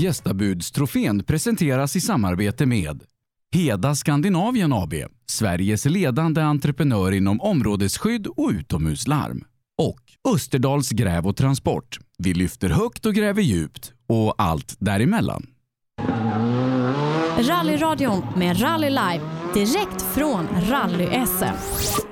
Gästabudstrofén presenteras i samarbete med Heda Skandinavien AB, Sveriges ledande entreprenör inom områdesskydd och utomhuslarm. Och Österdals gräv och transport. Vi lyfter högt och gräver djupt och allt däremellan. Rallyradion med Rally Live direkt från Rally-SM.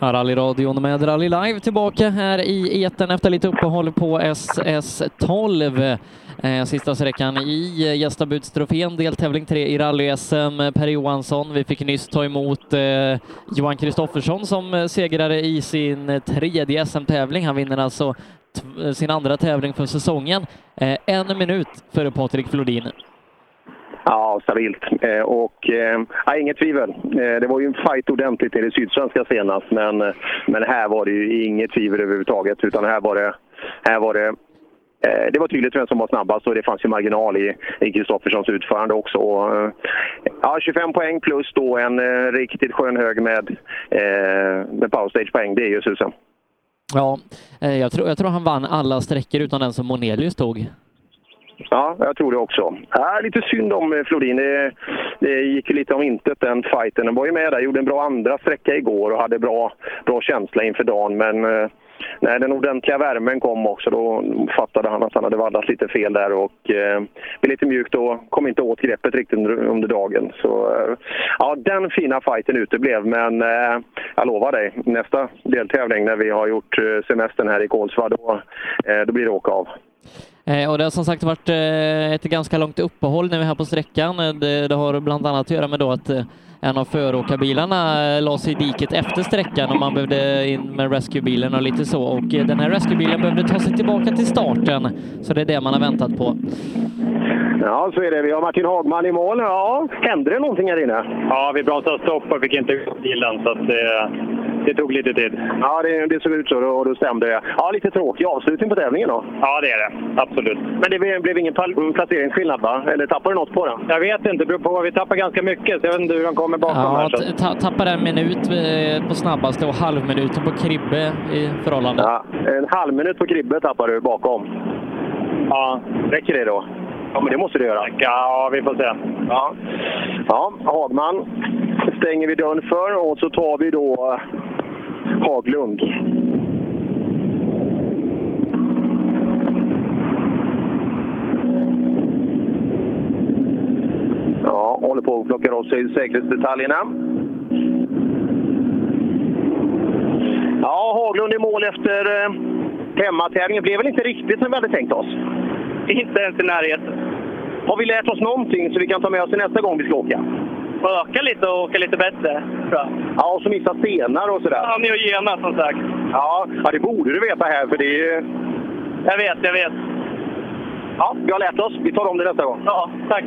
Rallyradion med Rally Live tillbaka här i eten efter lite uppehåll på SS12. Eh, sista sträckan i eh, gästabudstrofén, deltävling 3 i rally-SM. Per Johansson, vi fick nyss ta emot eh, Johan Kristoffersson som segrare i sin tredje SM-tävling. Han vinner alltså sin andra tävling för säsongen. En minut före Patrik Flodin. Ja, stabilt. Eh, och eh, inget tvivel. Eh, det var ju en fight ordentligt i det sydsvenska senast, men, men här var det ju inget tvivel överhuvudtaget. Utan här var det, här var det Eh, det var tydligt vem som var snabbast och det fanns ju marginal i Kristofferssons utförande också. Och, eh, ja, 25 poäng plus då en eh, riktigt skön hög med, eh, med powerstage-poäng. Det är ju susen. Ja, eh, jag tror, jag tror han vann alla sträckor utan den som Monelius tog. Ja, jag tror det också. Äh, lite synd om eh, Florin. Flodin. Det, det gick lite om intet den fighten. Den var ju med där, gjorde en bra andra sträcka igår och hade bra, bra känsla inför dagen. Men eh, när den ordentliga värmen kom också, då fattade han att han hade vaddat lite fel där och eh, blev lite mjukt och kom inte åt greppet riktigt under, under dagen. Så eh, ja, den fina fighten uteblev, men eh, jag lovar dig, nästa deltävling när vi har gjort eh, semestern här i Kolsva, då, eh, då blir det åka av. Eh, och det har som sagt varit eh, ett ganska långt uppehåll när vi är här på sträckan. Eh, det, det har bland annat att göra med då att en av föråkarbilarna la sig i diket efter sträckan och man behövde in med rescuebilen och lite så. Och den här rescuebilen behövde ta sig tillbaka till starten, så det är det man har väntat på. Ja, så är det. Vi har Martin Hagman i mål. Ja, hände det någonting här inne? Ja, vi bromsade stopp och fick inte ut bilen, så det, det tog lite tid. Ja, det, det såg ut så och då stämde det. Ja, lite tråkig avslutning på tävlingen då. Ja, det är det. Absolut. Men det blev ingen placeringsskillnad, va? Eller tappade du något på den? Jag vet inte. Det beror på. Vi tappar ganska mycket, så jag vet inte hur de kommer bakom ja, här. Så. Tappade en minut eh, på snabbaste och halvminuten på Kribbe i förhållande. Ja, en halv minut på Kribbe tappade du bakom. Ja. Räcker det då? Ja, men det måste du göra. Ja, vi får se. Ja, ja Hagman stänger vi dörren för och så tar vi då Haglund. Ja, håller på att plocka sig säkerhetsdetaljerna. Ja, Haglund i mål efter eh, hemmatävlingen. blev väl inte riktigt som vi hade tänkt oss? Inte ens i närheten. Har vi lärt oss någonting så vi kan ta med oss till nästa gång vi ska åka? Öka lite och åka lite bättre. Ja, och så missa stenar och sådär. Ja, neogena som sagt. Ja, ja, det borde du veta här, för det är ju... Jag vet, jag vet. Ja, vi har lärt oss. Vi tar om det nästa gång. Ja, tack.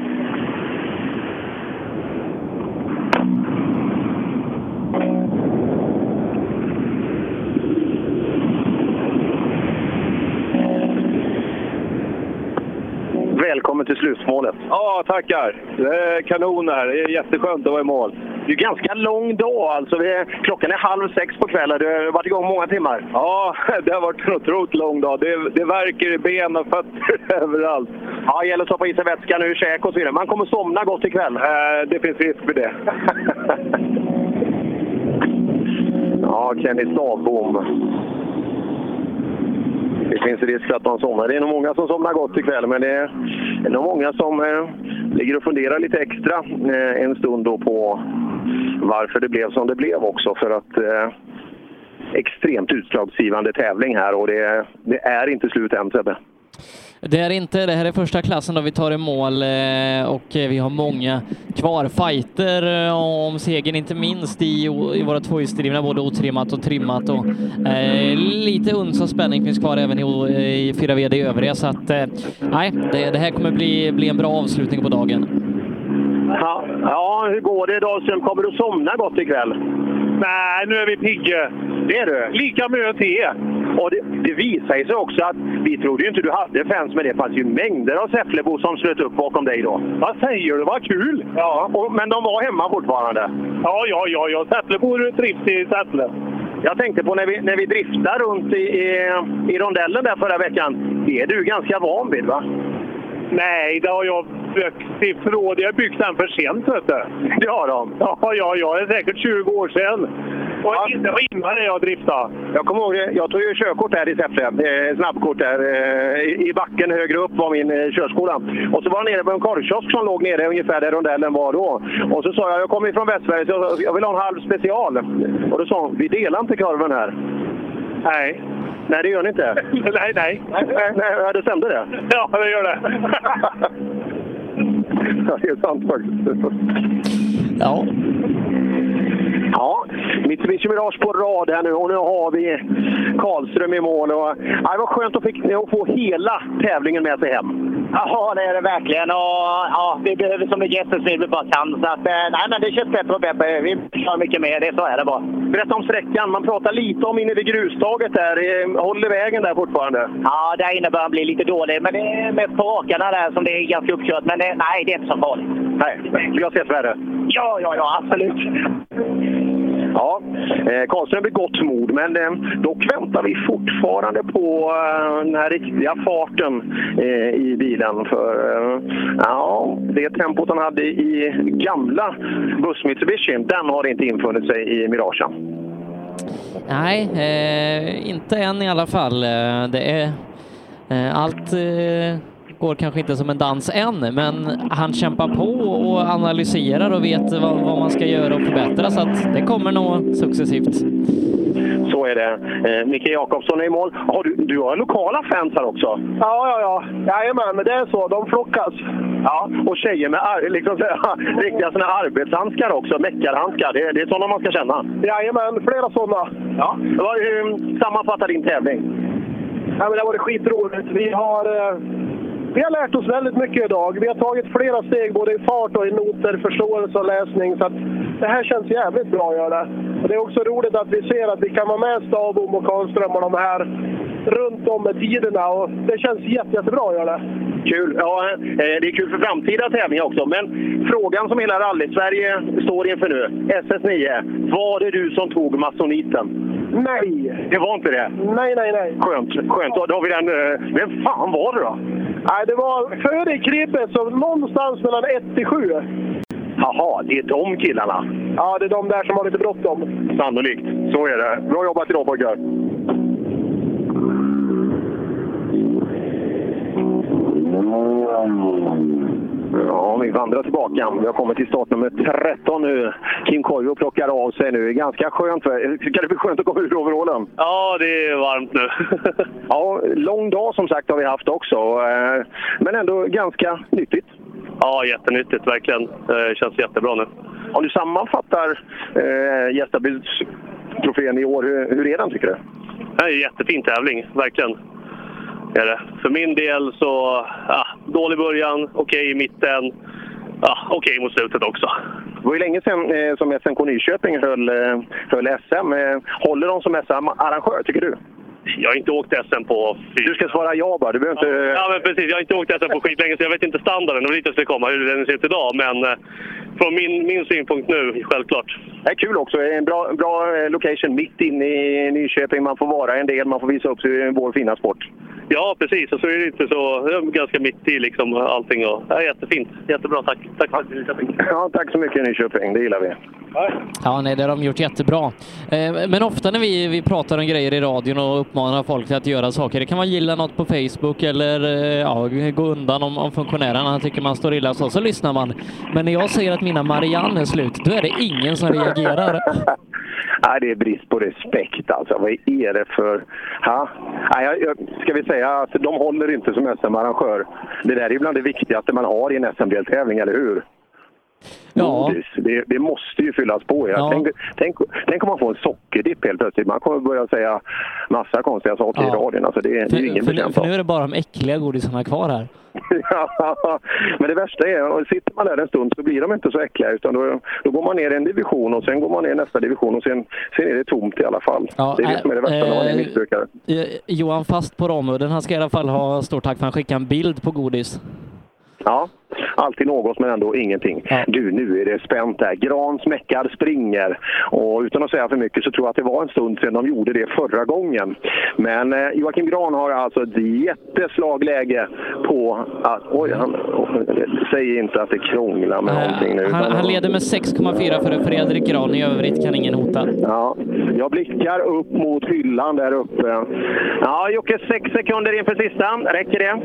Välkommen till slutmålet. Ja, tackar. Det är kanon här. Det är jätteskönt att vara i mål. Det är ganska lång dag alltså. Vi, klockan är halv sex på kvällen. Du har varit igång många timmar. Ja, det har varit en otroligt lång dag. Det, det verkar i ben och fötter överallt. Ja, det gäller att stoppa i sig vätska nu, käk och så vidare. Man kommer somna gott ikväll. Äh, det finns risk för det. ja, Kenny Stavbom. Det finns risk att man somnar. Det är nog många som somnar gott ikväll, men det är, det är nog många som eh, ligger och funderar lite extra eh, en stund då på varför det blev som det blev också. För att eh, extremt utslagsgivande tävling här och det, det är inte slut än Sebbe. Det är inte. Det här är första klassen då vi tar i mål eh, och eh, vi har många kvar. Fighter eh, om segern, inte minst i, i våra tvåhjulsdrivna, både otrimmat och trimmat. Och, eh, lite uns av spänning finns kvar även i, i 4VD i övriga, så att eh, det, det, här kommer bli, bli en bra avslutning på dagen. Ja, ja hur går det Dahlström? Kommer du somna gott ikväll? Nej, nu är vi pigga. Det är du? Lika mycket te. Och det, det visar sig också att vi trodde ju inte du hade fans, men det fanns ju mängder av Säfflebo som slöt upp bakom dig då. Vad säger du? Vad kul! Ja, och, men de var hemma fortfarande? Ja, ja, ja. ja. Säfflebor trivs i Säffle. Jag tänkte på när vi, när vi driftar runt i, i, i rondellen där förra veckan. Det är du ganska van vid, va? Nej, det har jag i förråd. Jag har byggt den för sent, vet du. Det har de. Ja, ja, ja. Det är säkert 20 år sedan. Och Ja. det var innan jag driftade. Jag kommer ihåg, det. jag tog ju körkort här i Säffle. Eh, snabbkort där. Eh, i, backen högre upp var min eh, körskola. Och så var jag nere på en korvkiosk som låg nere ungefär där rondellen var då. Och så sa jag, jag kommer ifrån Västsverige så jag- jag vill ha en halv special. Och då sa hon, vi delar inte korven här. Nej. Nej, det gör ni inte. nej, nej. Nej, nej, det stämde det. Ja, det gör det. Ja, det är sant faktiskt. Ja, Ja, Mitsubishi Mirage på rad här nu och nu har vi Karlström i mål. Och, ja, det var skönt att, fick, att få hela tävlingen med sig hem. Ja, det är det verkligen. Och, ja, vi behöver så mycket jättesnill vi bara kan. Så att, eh, nej, men det känns bättre och bättre. Vi kör mycket mer. Det, så är det bara. Berätta om sträckan. Man pratar lite om inne vid grustaget där. Håller vägen där fortfarande? Ja, där inne börjar bli lite dålig. Men det är mest på rakarna där som det är ganska uppkört. Men det, nej, det är inte så farligt. Nej, vi har sett värre. Ja, ja, ja, absolut. Ja, eh, Karlström blir gott mod, men eh, dock väntar vi fortfarande på eh, den här riktiga farten eh, i bilen. För eh, ja, det tempot han hade i gamla buss Mitsubishi, den har inte infunnit sig i Miragen. nej, eh, inte än i alla fall. Eh, det är eh, allt eh, går kanske inte som en dans än, men han kämpar på och analyserar och vet vad, vad man ska göra och förbättra så att det kommer nog successivt. Så är det. Eh, Micke Jakobsson är i mål. Har du, du har lokala fans här också? Ja, ja, ja. Jajamän, det är så. De flockas. Ja, och tjejer med ar- liksom, riktiga såna arbetshandskar också, meckarhandskar. Det, det är sådana man ska känna. Jajamän, flera sådana. Ja. Vad, hur sammanfattar din tävling? Ja, men det har varit skitroligt. Vi har, eh, vi har lärt oss väldigt mycket idag. Vi har tagit flera steg både i fart och i noter, förståelse och läsning. Så att det här känns jävligt bra, att det. Och det är också roligt att vi ser att vi kan vara med Stavbom och Karlström och de här runt om med tiderna. Och det känns jätte, jättebra, gör det. Kul. Ja, eh, det är kul för framtida tävlingar också. Men frågan som hela rally-Sverige står inför nu, SS9. Var det du som tog masoniten? Nej! Det var inte det? Nej, nej, nej. Skönt. Skönt. Då har vi den. eh, Vem fan var det då? Nej, det var före Kribbe, så någonstans mellan 1 till 7. Jaha, det är de killarna. Ja, det är de där som har lite bråttom. Sannolikt. Så är det. Bra jobbat idag pojkar. Ja, vi vandrar tillbaka. Vi har kommit till startnummer 13 nu. Kim Koivu plockar av sig nu. Ganska skönt. Ska det bli skönt att komma ur overallen? Ja, det är varmt nu. Ja, lång dag som sagt har vi haft också. eh, Men ändå ganska nyttigt. ja, jättenyttigt. Verkligen. Det känns jättebra nu. Om du sammanfattar eh, Gästabudstrofén i år, hur, hur är den tycker du? Det är en jättefin tävling, verkligen. Är det. För min del så, ja, dålig början, okej i mitten, ja, okej mot slutet också. Det var ju länge sedan eh, som SMK Nyköping höll, eh, höll SM. Eh, håller de som SM-arrangör, tycker du? Jag har inte åkt SM på... Du ska svara ja bara, du behöver inte... Ja, men precis. Jag har inte åkt SM på skitlänge, så jag vet inte standarden och dit jag ska komma, hur den ser ut idag. Men eh, från min, min synpunkt nu, självklart. Det är kul också. En bra, bra location mitt inne i Nyköping. Man får vara en del, man får visa upp sig, vår fina sport. Ja, precis. Och så är det inte så... Det är ganska mitt i liksom allting. Och, ja, jättefint. Jättebra. Tack. Tack för att du Ja, tack så mycket Nyköping. Det gillar vi. Ja, nej, det har de gjort jättebra. Eh, men ofta när vi, vi pratar om grejer i radion och uppmanar folk till att göra saker, det kan vara gilla något på Facebook eller eh, ja, gå undan om, om funktionärerna tycker man står illa så, så lyssnar man. Men när jag säger att mina Marianne är slut, då är det ingen som reagerar. Nej, det är brist på respekt alltså. Vad är det för... Ha? Nej, jag, jag, ska vi säga att de håller inte som SM-arrangör. Det där är bland det viktigaste man har i en SM-deltävling, eller hur? Ja. Det, det måste ju fyllas på. Ja. Tänk, tänk, tänk om man får en sockerdipp helt plötsligt. Man kommer börja säga massa konstiga saker i Ja. radion. Alltså det, det är ingen för, för, betjänt för nu är det bara de äckliga godisarna kvar här. Ja, Men det värsta är, och sitter man där en stund så blir de inte så äckliga. Utan då, då går man ner en division och sen går man ner nästa division och sen, sen är det tomt i alla fall. Ja, det är det som är det värsta när man är missbrukare. Eh, Johan Fast på Ramudden, han ska i alla fall ha stort tack för att han skickade en bild på godis. Ja. Alltid något men ändå ingenting. Du, nu är det spänt där. Gran smäckad springer. Och utan att säga för mycket så tror jag att det var en stund sedan de gjorde det förra gången. Men eh, Joakim Gran har alltså ett jätteslagläge på att... Oj, han, säg inte att det krånglar med någonting nu. Han, han leder med 6,4 före Fredrik Gran. I övrigt kan ingen hota. Ja, jag blickar upp mot hyllan där uppe. Ja, Jocke, sex sekunder inför sista. Räcker det?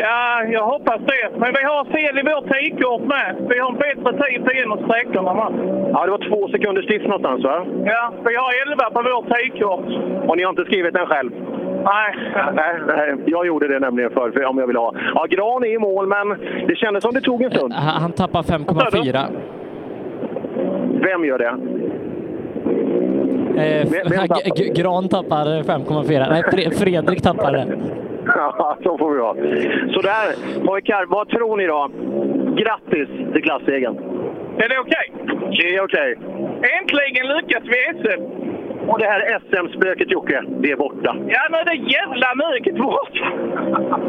Ja, jag hoppas det. Men vi har fel i vårt tidkort med. Vi har en bättre tid på en av sträckorna med. Ja, det var två sekunder stift någonstans va? Ja, vi har 11 på vårt tidkort. Och ni har inte skrivit den själv? Nej. Nej, nej, jag gjorde det nämligen för, för om jag ville ha. Ja, Gran är i mål, men det kändes som det tog en stund. Han, han tappar 5,4. Vem gör det? Eh, Vem- vem tappar? Gran tappar 5,4. Nej, Fre- Fredrik tappar det. Ja, så får vi ha. Sådär, pojkar, vad tror ni då? Grattis till klassegen! Är det okej? Det är okej. Äntligen lyckas vi SM! Och det här SM-spöket Jocke, det är borta. Ja, är det jävla mycket bort!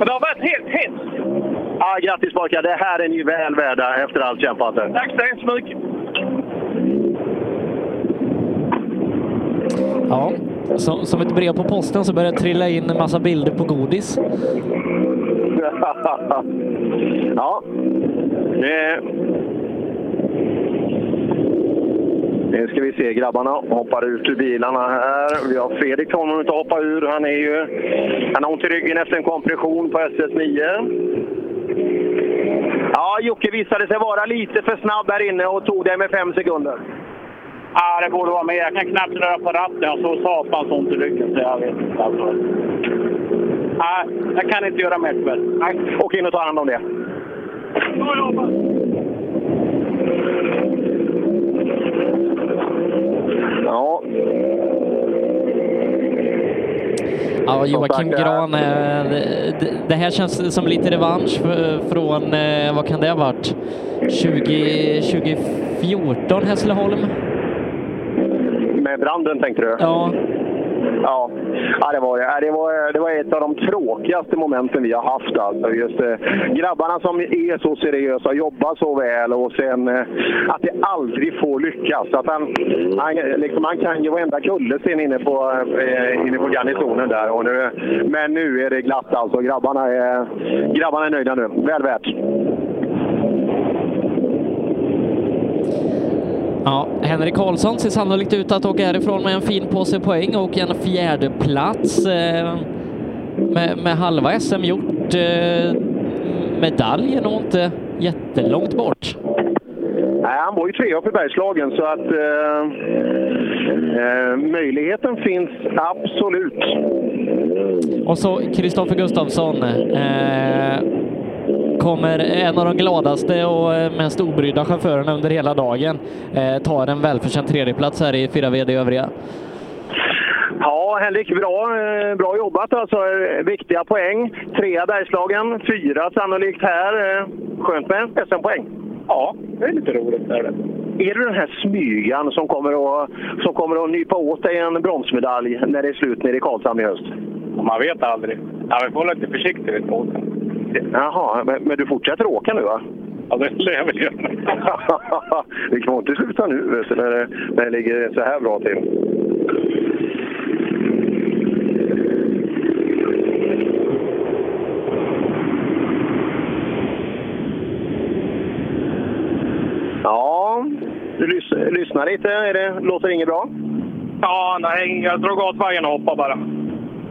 Det har varit helt hemskt. Ja, grattis pojkar, det här är ni väl värda efter allt kämpande. Tack så hemskt mycket! Ja, som, som ett brev på posten så börjar det trilla in en massa bilder på godis. ja. Nu ska vi se, grabbarna hoppar ut ur bilarna här. Vi har Fredrik kommer inte hoppa ur. Han, är ju, han har ont i ryggen efter en kompression på SS9. Ja, Jocke visade sig vara lite för snabb här inne och tog det med fem sekunder. Ja, det borde vara mer. Jag kan knappt röra på ratten. Jag har så satans ont i ryggen så jag vet inte. Alltså. Nej, jag kan inte göra mer tyvärr. Nej, åk in och ta hand om det. Ja. Ja, Joakim Gran, eh, det, det här känns som lite revansch för- från, eh, vad kan det ha varit, 20, 2014 Hässleholm? Med branden tänkte du? Ja. Ja, ja det, var, ja, det, var, det var ett av de tråkigaste momenten vi har haft. Alltså. Just, eh, grabbarna som är så seriösa, jobbar så väl och sen eh, att det aldrig får lyckas. Att han, han, liksom, han kan ju varenda kullersten inne på, eh, inne på garnisonen där. Och nu, men nu är det glatt alltså. Grabbarna är, grabbarna är nöjda nu. Väl värt. Ja, Henrik Karlsson ser sannolikt ut att åka härifrån med en fin påse poäng och en fjärde plats eh, med, med halva SM gjort. Eh, medaljen nog inte jättelångt bort. Nej, han var ju trea uppe i Bergslagen så att eh, eh, möjligheten finns absolut. Och så Kristoffer Gustafsson. Eh, kommer en av de gladaste och eh, mest obrydda chaufförerna under hela dagen. Eh, tar en välförtjänt tredjeplats här i 4 VD övriga. Ja, Henrik, bra, eh, bra jobbat alltså. Eh, Viktiga poäng. Trea Bergslagen, fyra sannolikt här. Skönt med SM-poäng. Ja, det är lite roligt. Är, det. är du den här smygan som kommer, att, som kommer att nypa åt dig en bronsmedalj när det är slut nere i Karlshamn i höst? Man vet aldrig. Ja, vi får vara lite försiktiga vid båten. Jaha, men, men du fortsätter åka nu va? Ja, det lär jag väl göra. Vi kommer inte sluta nu vet du, när det, när det ligger så här bra till. Ja, du lys lyssnar lite. Är det, låter inget bra? Ja, nej, jag drog åt vägen och hoppade bara.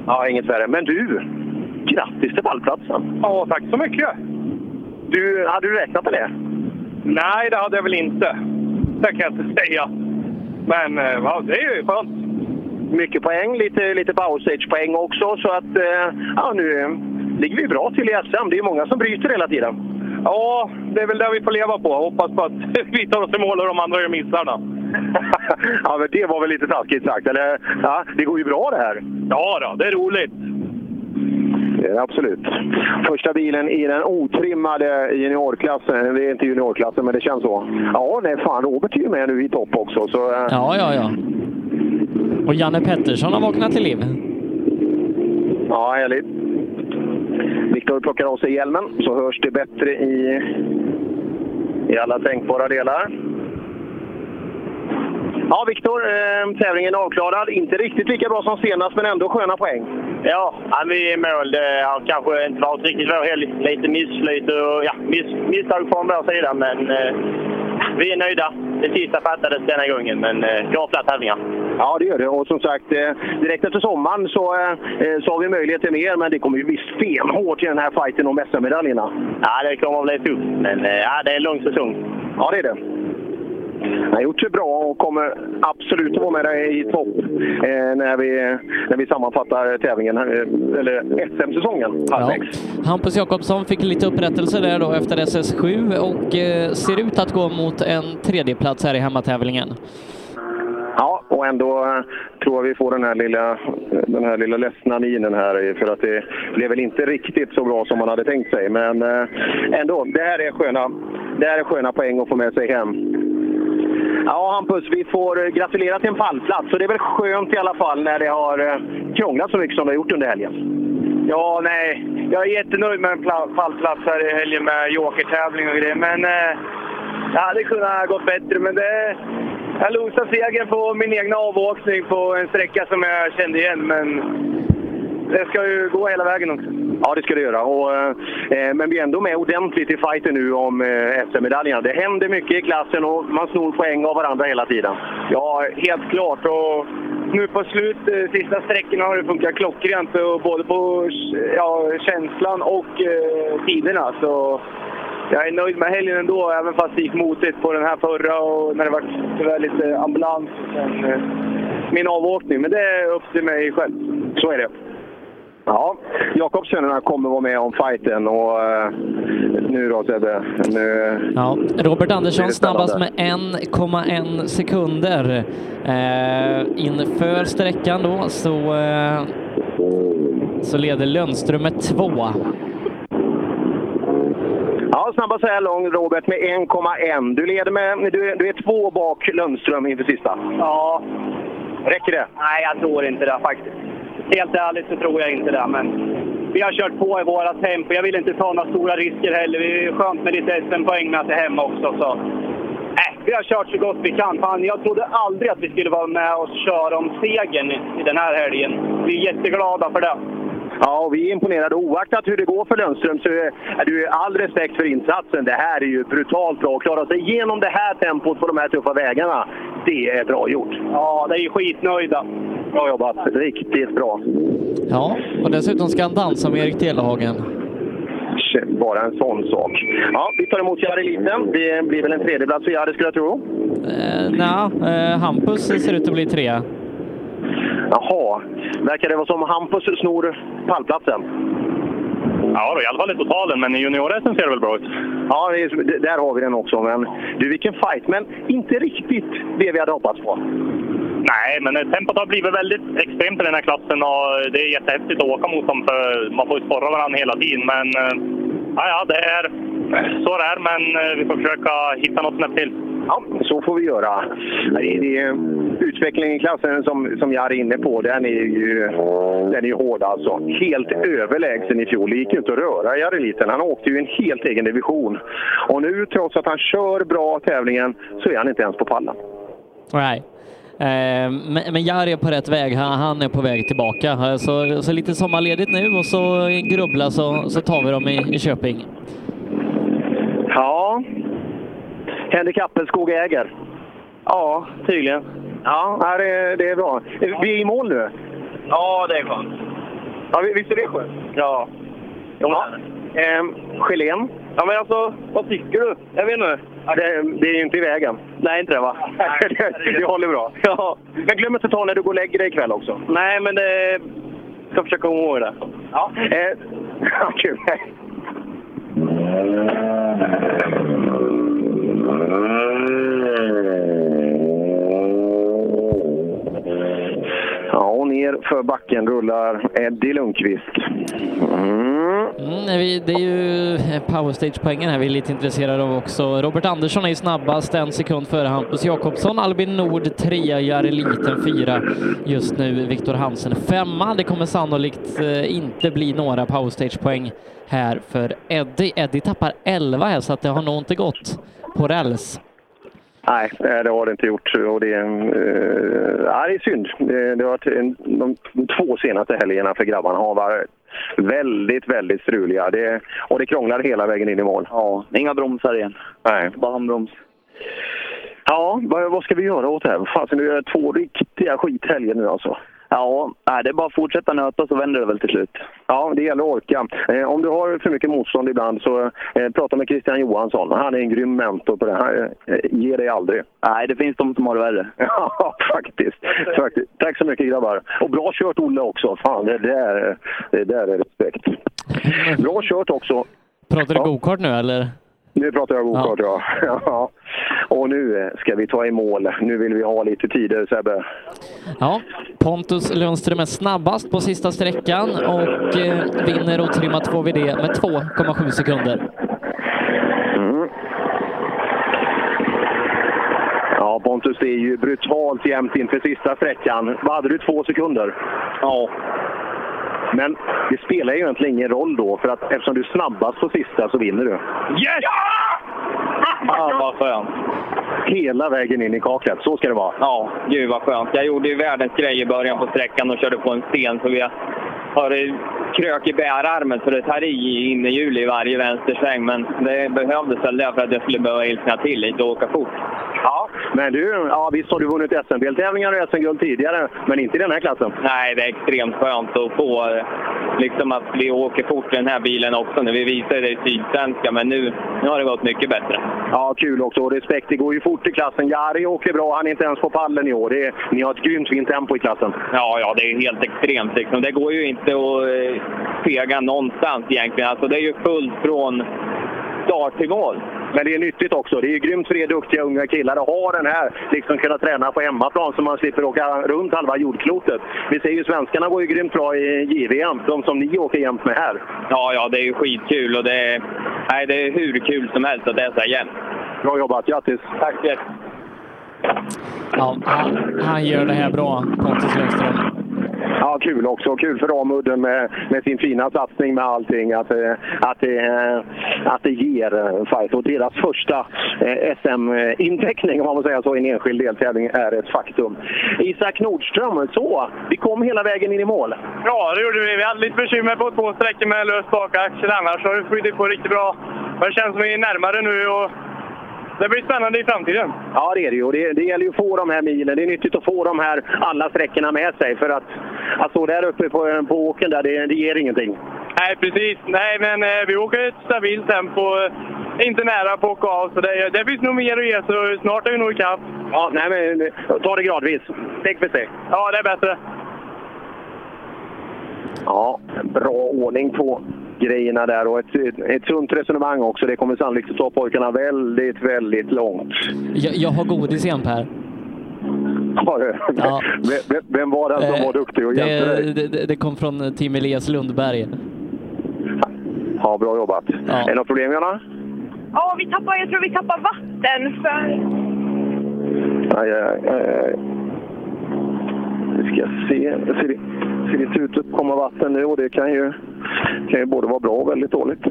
Ja, inget värre. Men du, grattis till pallplatsen! Ja, tack så mycket! Du, hade du räknat med det? Nej, det hade jag väl inte. Det kan jag inte säga. Men eh, ja, det är ju skönt. Mycket poäng, lite, lite powerstage-poäng också. Så att, eh, ja, nu eh, ligger vi bra till i SM. Det är många som bryter hela tiden. Ja, det är väl det vi får leva på. Hoppas på att vi tar oss i mål och de andra gör missarna. ja, men det var väl lite taskigt sagt. Eller, ja, det går ju bra det här. Ja, då, det är roligt. Det absolut. Första bilen i den otrimmade juniorklassen. Det är inte juniorklassen, men det känns så. Ja, nej fan. Robert är ju med nu i topp också. Så, eh, Ja, ja, ja. Och Janne Pettersson har vaknat till liv. Ja, härligt. Viktor plockar av sig hjälmen så hörs det bättre i, i alla tänkbara delar. Ja, Viktor, eh, tävlingen är avklarad. Inte riktigt lika bra som senast, men ändå sköna poäng. Ja, ja, vi är i mål. Det har kanske inte varit riktigt vår helg. Lite missflyt och ja, miss, misstag från vår sida, men eh, vi är nöjda. Det sista fattades denna gången, men eh, flera tävlingar. Ja, det gör det. Och som sagt, eh, direkt efter sommaren så, eh, så har vi möjlighet till mer, men det kommer ju bli stenhårt i den här fighten om SM-medaljerna. Ja, det kommer att bli tufft, men eh, ja, det är en lång säsong. Ja, det är det. Han har gjort sig bra och kommer absolut vara med där i topp eh, när, vi, när vi sammanfattar tävlingen, eh, eller SM-säsongen halvvägs. Hampus Jakobsson fick lite upprättelse där då efter SS7 och eh, ser ut att gå mot en tredjeplats här i hemmatävlingen. Ja, och ändå eh, tror jag vi får den här lilla, den här lilla ledsna minen här för att det blev väl inte riktigt så bra som man hade tänkt sig. Men eh, ändå, det här är sköna, det här är sköna poäng att få med sig hem. Ja, Hampus, vi får eh, gratulera till en pallplats. Så det är väl skönt i alla fall när det har eh, krånglat så mycket som det har gjort under helgen. Ja, nej. Jag är jättenöjd med en pallplats här i helgen med jokertävling och grejer. Men eh, det hade kunnat gått bättre. Men det, jag losade segern på min egna avåkning på en sträcka som jag kände igen. Men det ska ju gå hela vägen också. Ja, det ska det göra. Och, eh, men vi är ändå med ordentligt i fighten nu om eh, SM-medaljerna. Det händer mycket i klassen och man snor poäng av varandra hela tiden. Ja, helt klart. Och nu på slut, eh, sista sträckorna har det funkat klockrent. Både på ja, känslan och eh, tiderna. Så jag är nöjd med helgen ändå, även fast det gick motigt på den här förra och när det var tyvärr lite ambulans. Sen, eh, min avåkning. Men det är upp till mig själv. Så är det. Ja, Jakobssönerna kommer vara med om fighten och uh, nu då Sebbe? Nu, ja, Robert Andersson snabbast med 1,1 sekunder. Uh, inför sträckan då så, uh, så leder Lundström med två. Ja, snabbast så här långt Robert med 1,1. Du leder med, du, du är två bak Lundström inför sista. Ja. Räcker det? Nej, jag tror inte det faktiskt. Helt ärligt så tror jag inte det, men vi har kört på i våra tempo. Jag vill inte ta några stora risker heller. Det är skönt med lite SM-poäng med att det är hemma också. Så. Äh, vi har kört så gott vi kan. Fan, jag trodde aldrig att vi skulle vara med och köra om segern i den här helgen. Vi är jätteglada för det. Ja, vi är imponerade. Oaktat hur det går för Lundström så är du all respekt för insatsen. Det här är ju brutalt bra. Att klara sig igenom det här tempot på de här tuffa vägarna, det är bra gjort. Ja, det är skitnöjda. Bra jobbat. Riktigt bra. Ja, och dessutom ska han dansa med Erik Telehagen. Bara en sån sak. Ja, vi tar emot Jari Liten. Det blir väl en tredjeplats för Jari skulle jag tro? Eh, Nej, eh, Hampus ser ut att bli trea. Jaha, verkar det vara som Hampus snor pallplatsen? Ja, då, i alla fall i totalen, men i junior-SM ser det väl bra ut. Ja, där har vi den också. Men du, vilken fight! Men inte riktigt det vi hade hoppats på. Nej, men tempot har blivit väldigt extremt i den här klassen och det är jättehäftigt att åka mot dem för man får ju sporra varandra hela tiden. Men ja, ja, det är så det är, men vi får försöka hitta något snäpp till. Ja, så får vi göra. Utvecklingen i klassen som, som jag är inne på, den är ju, den är ju hård alltså. Helt överlägsen i fjol. Det gick ju inte att röra i eliten. Han åkte ju en helt egen division. Och nu, trots att han kör bra tävlingen, så är han inte ens på pallen. Nej. Eh, men Jari är på rätt väg. Han är på väg tillbaka. Så, så lite sommarledigt nu och så grubbla så, så tar vi dem i, i Köping. Ja, Henrik Appelskog äger. Ja, tydligen. Ja, det är, det är bra. Vi är i mål nu. Ja, det är skönt. Ja, visst är det skönt? Ja. ja. Ehm, Gelén? Ja, men alltså, vad tycker du? Jag vet inte. Ja, det, det är ju inte i vägen. Nej, inte det va? det, det håller bra. Ja. Men glöm inte att ta när du går och lägger dig ikväll också. Nej, men det... Jag ska försöka komma ihåg det. Ja. Eh, kul. Ja, och ner för backen rullar Eddie Lundqvist. Mm. Mm, vi, det är ju eh, powerstage-poängen här vi är lite intresserade av också. Robert Andersson är ju snabbast, en sekund före Hampus Jakobsson. Albin Nord trea, Jari Liten fyra. Just nu Viktor Hansen femma. Det kommer sannolikt eh, inte bli några powerstage-poäng här för Eddie. Eddie tappar 11 här så att det har nog inte gått på räls. Nej, det har det inte gjort. Och det, är, ja, det är synd. Det, det har varit en, de två senaste helgerna för grabbarna har varit väldigt, väldigt struliga. Det, och det krånglar hela vägen in i mål. Ja, inga bromsar igen. Nej. Bara handbroms. Ja, vad, vad ska vi göra åt det här? Fasen, det är två riktiga skithelger nu alltså. Ja, det är bara att fortsätta nöta så vänder det väl till slut. Ja, det gäller att orka. Eh, om du har för mycket motstånd ibland så eh, prata med Christian Johansson. Han är en grym mentor på det här. Eh, ge dig aldrig. Nej, det finns de som har det värre. Ja, faktiskt. faktiskt. Tack så mycket grabbar. Och bra kört Olle också. Fan, det där, det där är respekt. Bra kört också. Pratar du ja. gokart nu eller? Nu pratar jag gokart, ja. ja. Och nu eh, ska vi ta i mål. Nu vill vi ha lite tider, Sebbe. Ja, Pontus Lundström är snabbast på sista sträckan och eh, vinner och trimmar 2VD med 2,7 sekunder. Mm. Ja, Pontus, det är ju brutalt jämnt inför sista sträckan. Vad hade du? Två sekunder? Ja. Men det spelar ju egentligen ingen roll då, för att eftersom du är snabbast på sista så vinner du. Yes! Ja! Ah, vad skönt. Hela vägen in i kaklet, så ska det vara. Ja, gud vad skönt. Jag gjorde ju världens grej i början på sträckan och körde på en sten, så vi har krök i bärarmen så det tar i innehjul i varje vänstersväng. Men det behövdes väl det för att jag skulle behöva ilskna till lite och åka fort. Ja, men du, ja, visst har du vunnit SM-deltävlingar och SM-guld tidigare, men inte i den här klassen? Nej, det är extremt skönt att få liksom att vi åker fort i den här bilen också. När vi visade det i Sydsvenska, men nu, nu har det gått mycket bättre. Ja, kul också. Och respekt, det går ju fort i klassen. Jari åker bra, han är inte ens på pallen i år. Det är, ni har ett grymt fint tempo i klassen. Ja, ja, det är helt extremt. Liksom. Det går ju inte att fega någonstans egentligen. Alltså, det är ju fullt från start till mål. Men det är nyttigt också. Det är grymt för er duktiga unga killar att ha den här, liksom kunna träna på hemmaplan så man slipper åka runt halva jordklotet. Vi ser ju svenskarna går ju grymt bra i JVM, de som ni åker jämt med här. Ja, ja, det är ju skitkul och det är, nej, det är hur kul som helst att det är så här jämnt. Bra jobbat, grattis! Tack så Ja, han, han gör det här bra, Pontus Lundström. Ja, kul också. Kul för Ramudden med, med sin fina satsning med allting. Att, eh, att, det, eh, att det ger eh, fight. Och deras första eh, SM-inteckning, om man får säga så, i en enskild deltävling är ett faktum. Isak Nordström, så. Vi kom hela vägen in i mål. Ja, det gjorde vi. Vi hade lite bekymmer på två sträckor med lös bakaxel. Annars har vi skjutit på riktigt bra. Men det känns som vi är närmare nu. Och det blir spännande i framtiden. Ja, det är det ju. Det, det gäller ju att få de här milen. Det är nyttigt att få de här alla sträckorna med sig. För att, att stå där uppe på, på åken där, det, det ger ingenting. Nej, precis. Nej, men eh, vi åker ett stabilt tempo. Inte nära på att av. Så det, det finns nog mer att ge, så snart är vi nog ikapp. Ja, nej, men ta det gradvis. Steg för steg. Ja, det är bättre. Ja, bra ordning på grejerna där och ett, ett sunt resonemang också. Det kommer sannolikt att ta pojkarna väldigt, väldigt långt. Jag, jag har godis igen Per. Har du? Ja. Vem, vem var den som var duktig och hjälpte dig? Det, det, det kom från Team Elias Lundberg. Ja, bra jobbat. Ja. Är det något problem Jonna? Ja, vi tappar, jag tror vi tappar vatten för... Aj, aj, aj. Vi ska se. Det ser, ser inte ut att komma vatten nu och det kan ju, kan ju både vara bra och väldigt dåligt.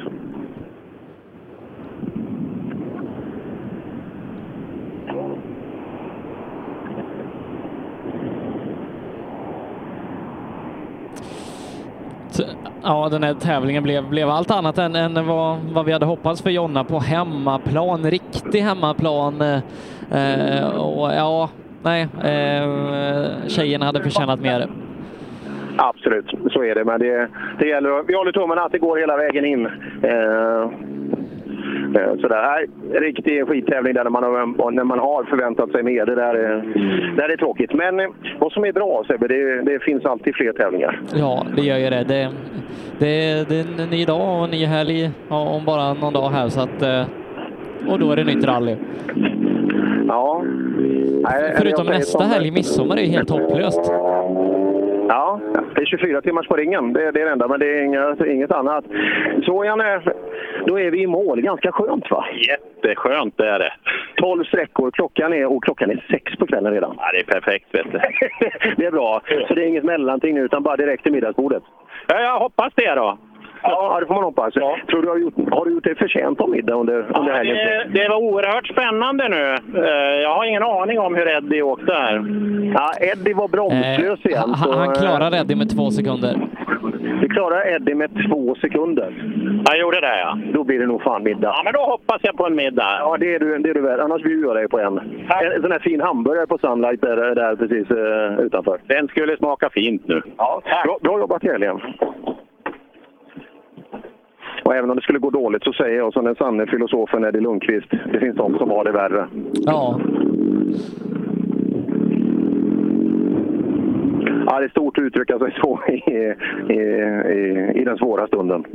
Ja, den här tävlingen blev, blev allt annat än, än vad, vad vi hade hoppats för Jonna på hemmaplan, riktig hemmaplan. Eh, och ja, nej, eh, tjejerna hade förtjänat mer. Absolut, så är det. Men det, det gäller, vi håller tummarna att det går hela vägen in. Eh, Sådär. Nej, riktig skittävling där när man, har, när man har förväntat sig mer. Det där är, det där är tråkigt. Men eh, vad som är bra Sebbe, det, det finns alltid fler tävlingar. Ja, det gör ju det. Det, det, det är en ny dag och en ny helg om bara någon dag här. Så att, eh, och då är det nytt rally. Ja. Förutom nästa helg, midsommar, är helt hopplöst. Ja, det är 24 timmars på ringen. Det är det, är det enda, men det är inget, inget annat. Så Janne, då är vi i mål. Ganska skönt va? Jätteskönt det är det. 12 sträckor. Klockan är, och klockan är sex på kvällen redan. Ja, det är perfekt vet du. det är bra. Så det är inget mellanting nu, utan bara direkt till middagsbordet. Ja, jag hoppas det då. Ja, det får man hoppas. Tror du har, gjort, har du gjort det förtjänt av middag under, under helgen? Det, det var oerhört spännande nu. Eh, Jag har ingen aning om hur Eddie åkte här. Ja, Eddie var bromslös igen. han, så, han eh, klarar Eddie med två sekunder. Vi klarar Eddie med två sekunder. Jag gjorde det ja. Då blir det nog fan middag. Ja, men då hoppas jag på en middag. Ja, det är du, det är du värd. Annars bjuder jag dig på en. En sån här fin hamburgare på Sunlight där, där precis eh, utanför. Den skulle smaka fint nu. Ja, bra, bra jobbat i helgen. Och även om det skulle gå dåligt så säger jag som den sanne filosofen Eddie Lundqvist, det finns de som har det värre. Ja. Ja, det är stort att uttrycka sig så i, i, i, i den svåra stunden.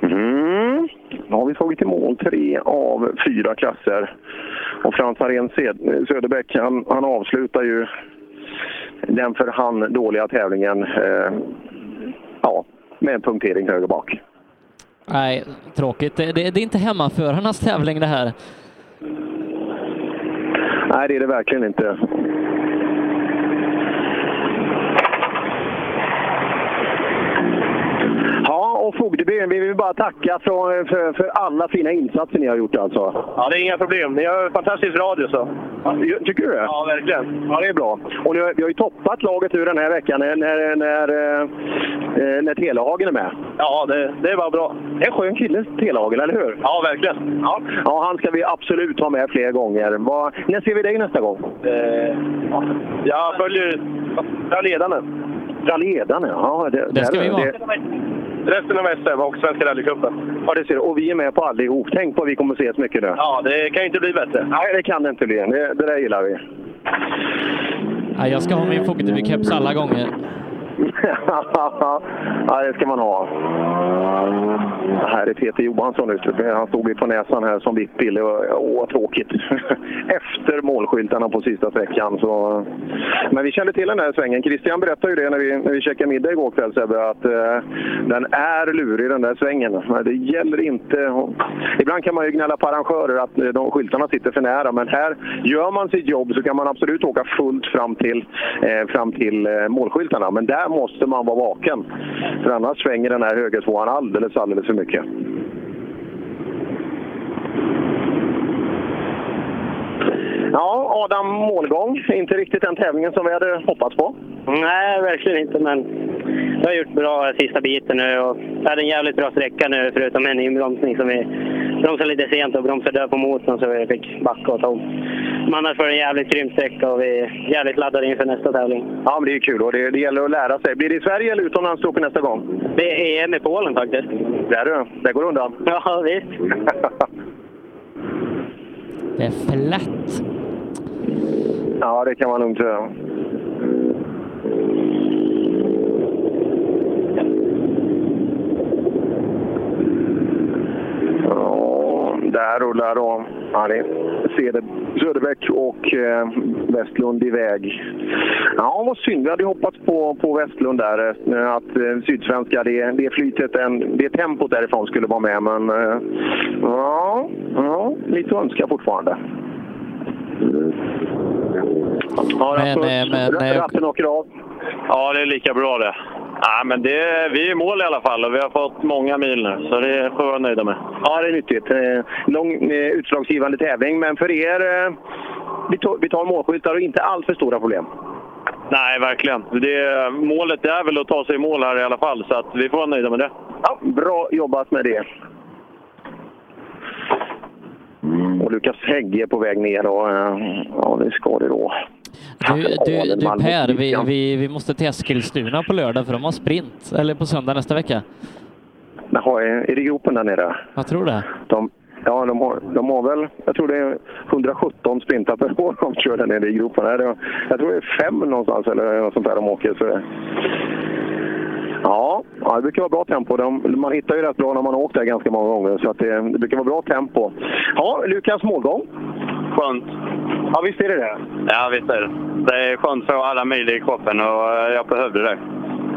Mm. Nu har vi tagit i mål tre av fyra klasser. Och Frans Harén Sed- Söderbäck, han, han avslutar ju den för han dåliga tävlingen eh, ja, med en punktering höger bak. Nej, tråkigt. Det, det, det är inte hemmaförarnas tävling det här. Nej, det är det verkligen inte. Fogdeby, vi vill bara tacka för, för, för alla fina insatser ni har gjort alltså. Ja, det är inga problem. Ni har fantastisk radio så. Tycker du det? Ja, verkligen. Ja, det är bra. Och nu, vi har ju toppat laget ur den här veckan när, när, när, eh, när Telehagen är med. Ja, det, det var bra. Det är en skön kille, Telehagen, eller hur? Ja, verkligen. Ja. ja, han ska vi absolut ha med fler gånger. Vad, när ser vi dig nästa gång? Eh, jag följer rallyledarna. Rallyledarna, ja. Det, Det ska där- vi vara. Resten av SM och Svenska rallycupen. Ja, det ser du. Och vi är med på allihop. Tänk på att vi kommer ses mycket nu. Ja, det kan ju inte bli bättre. Nej, det kan det inte bli. Det, det där gillar vi. Nej, jag ska ha min Fogdeby-keps alla gånger ja, det ska man ha. Det här är Peter Johansson ute. Han stod ju på näsan här som vippille. Åh, vad tråkigt. Efter målskyltarna på sista sträckan. Så... Men vi kände till den här svängen. Christian berättade ju det när vi, när vi käkade middag igår kväll, Sebbe, att eh, den är lurig den där svängen. Men det gäller inte... Ibland kan man ju gnälla på arrangörer att eh, de skyltarna sitter för nära, men här gör man sitt jobb så kan man absolut åka fullt fram till, eh, fram till eh, målskyltarna. Men där måste man vara vaken. För annars svänger den här högertvåan alldeles, alldeles för mycket. Ja, Adam målgång. Inte riktigt den tävlingen som vi hade hoppats på. Nej, verkligen inte. Men jag har gjort bra sista biten nu och jag hade en jävligt bra sträcka nu förutom en inbromsning som vi bromsade lite sent och bromsade död på motorn så vi fick backa och ta om. Annars var det en jävligt grym sträcka och vi är jävligt laddade inför nästa tävling. Ja, men det är kul och det, det gäller att lära sig. Blir det i Sverige eller utomlands du åker nästa gång? Det är EM i Polen faktiskt. Där du, där går det undan. Ja, visst. Det är flätt. Ja, det kan man lugnt säga. Ja, där rullar då Harry Ceder- Söderbäck och eh, Westlund iväg. Ja, vad synd. Vi hade hoppats på, på Westlund där. eh, Att eh, Sydsvenska, det, det flytet, en, det tempot därifrån skulle vara med. Men eh, ja, ja, lite att önska fortfarande. Ja, Men, eh, men, eh, ratten åker av. Ja, det är lika bra det. Ja, men det, vi är i mål i alla fall och vi har fått många mil nu, så det får vi vara nöjda med. Ja, det är nyttigt. Eh, Lång eh, utslagsgivande tävling, men för er, eh, vi tar, vi tar målskyltar och inte allt för stora problem. Nej, verkligen. Det, målet är väl att ta sig i mål här i alla fall, så att vi får vara nöjda med det. Ja, bra jobbat med det. Och Lukas Hägg är på väg ner och ja, det ska det då. Du, du, du Per, vi, vi, vi måste till Eskilstuna på lördag för de har sprint, eller på söndag nästa vecka. Jaha, är det gropen där nere? Jag tror det. De, ja, de har, de har väl, jag tror det är 117 sprintar per år de kör där nere i. Det- Jag tror det är fem någonstans eller något sånt där de åker. Så. Ja, ja, det brukar vara bra tempo. De, man hittar ju rätt bra när man har åkt där ganska många gånger. Så att det, det brukar vara bra tempo. Ja, Lukas målgång. Skönt. Ja, visst är det det. Ja, visst är det. Det är skönt att få alla mil i kroppen och eh, jag behövde det.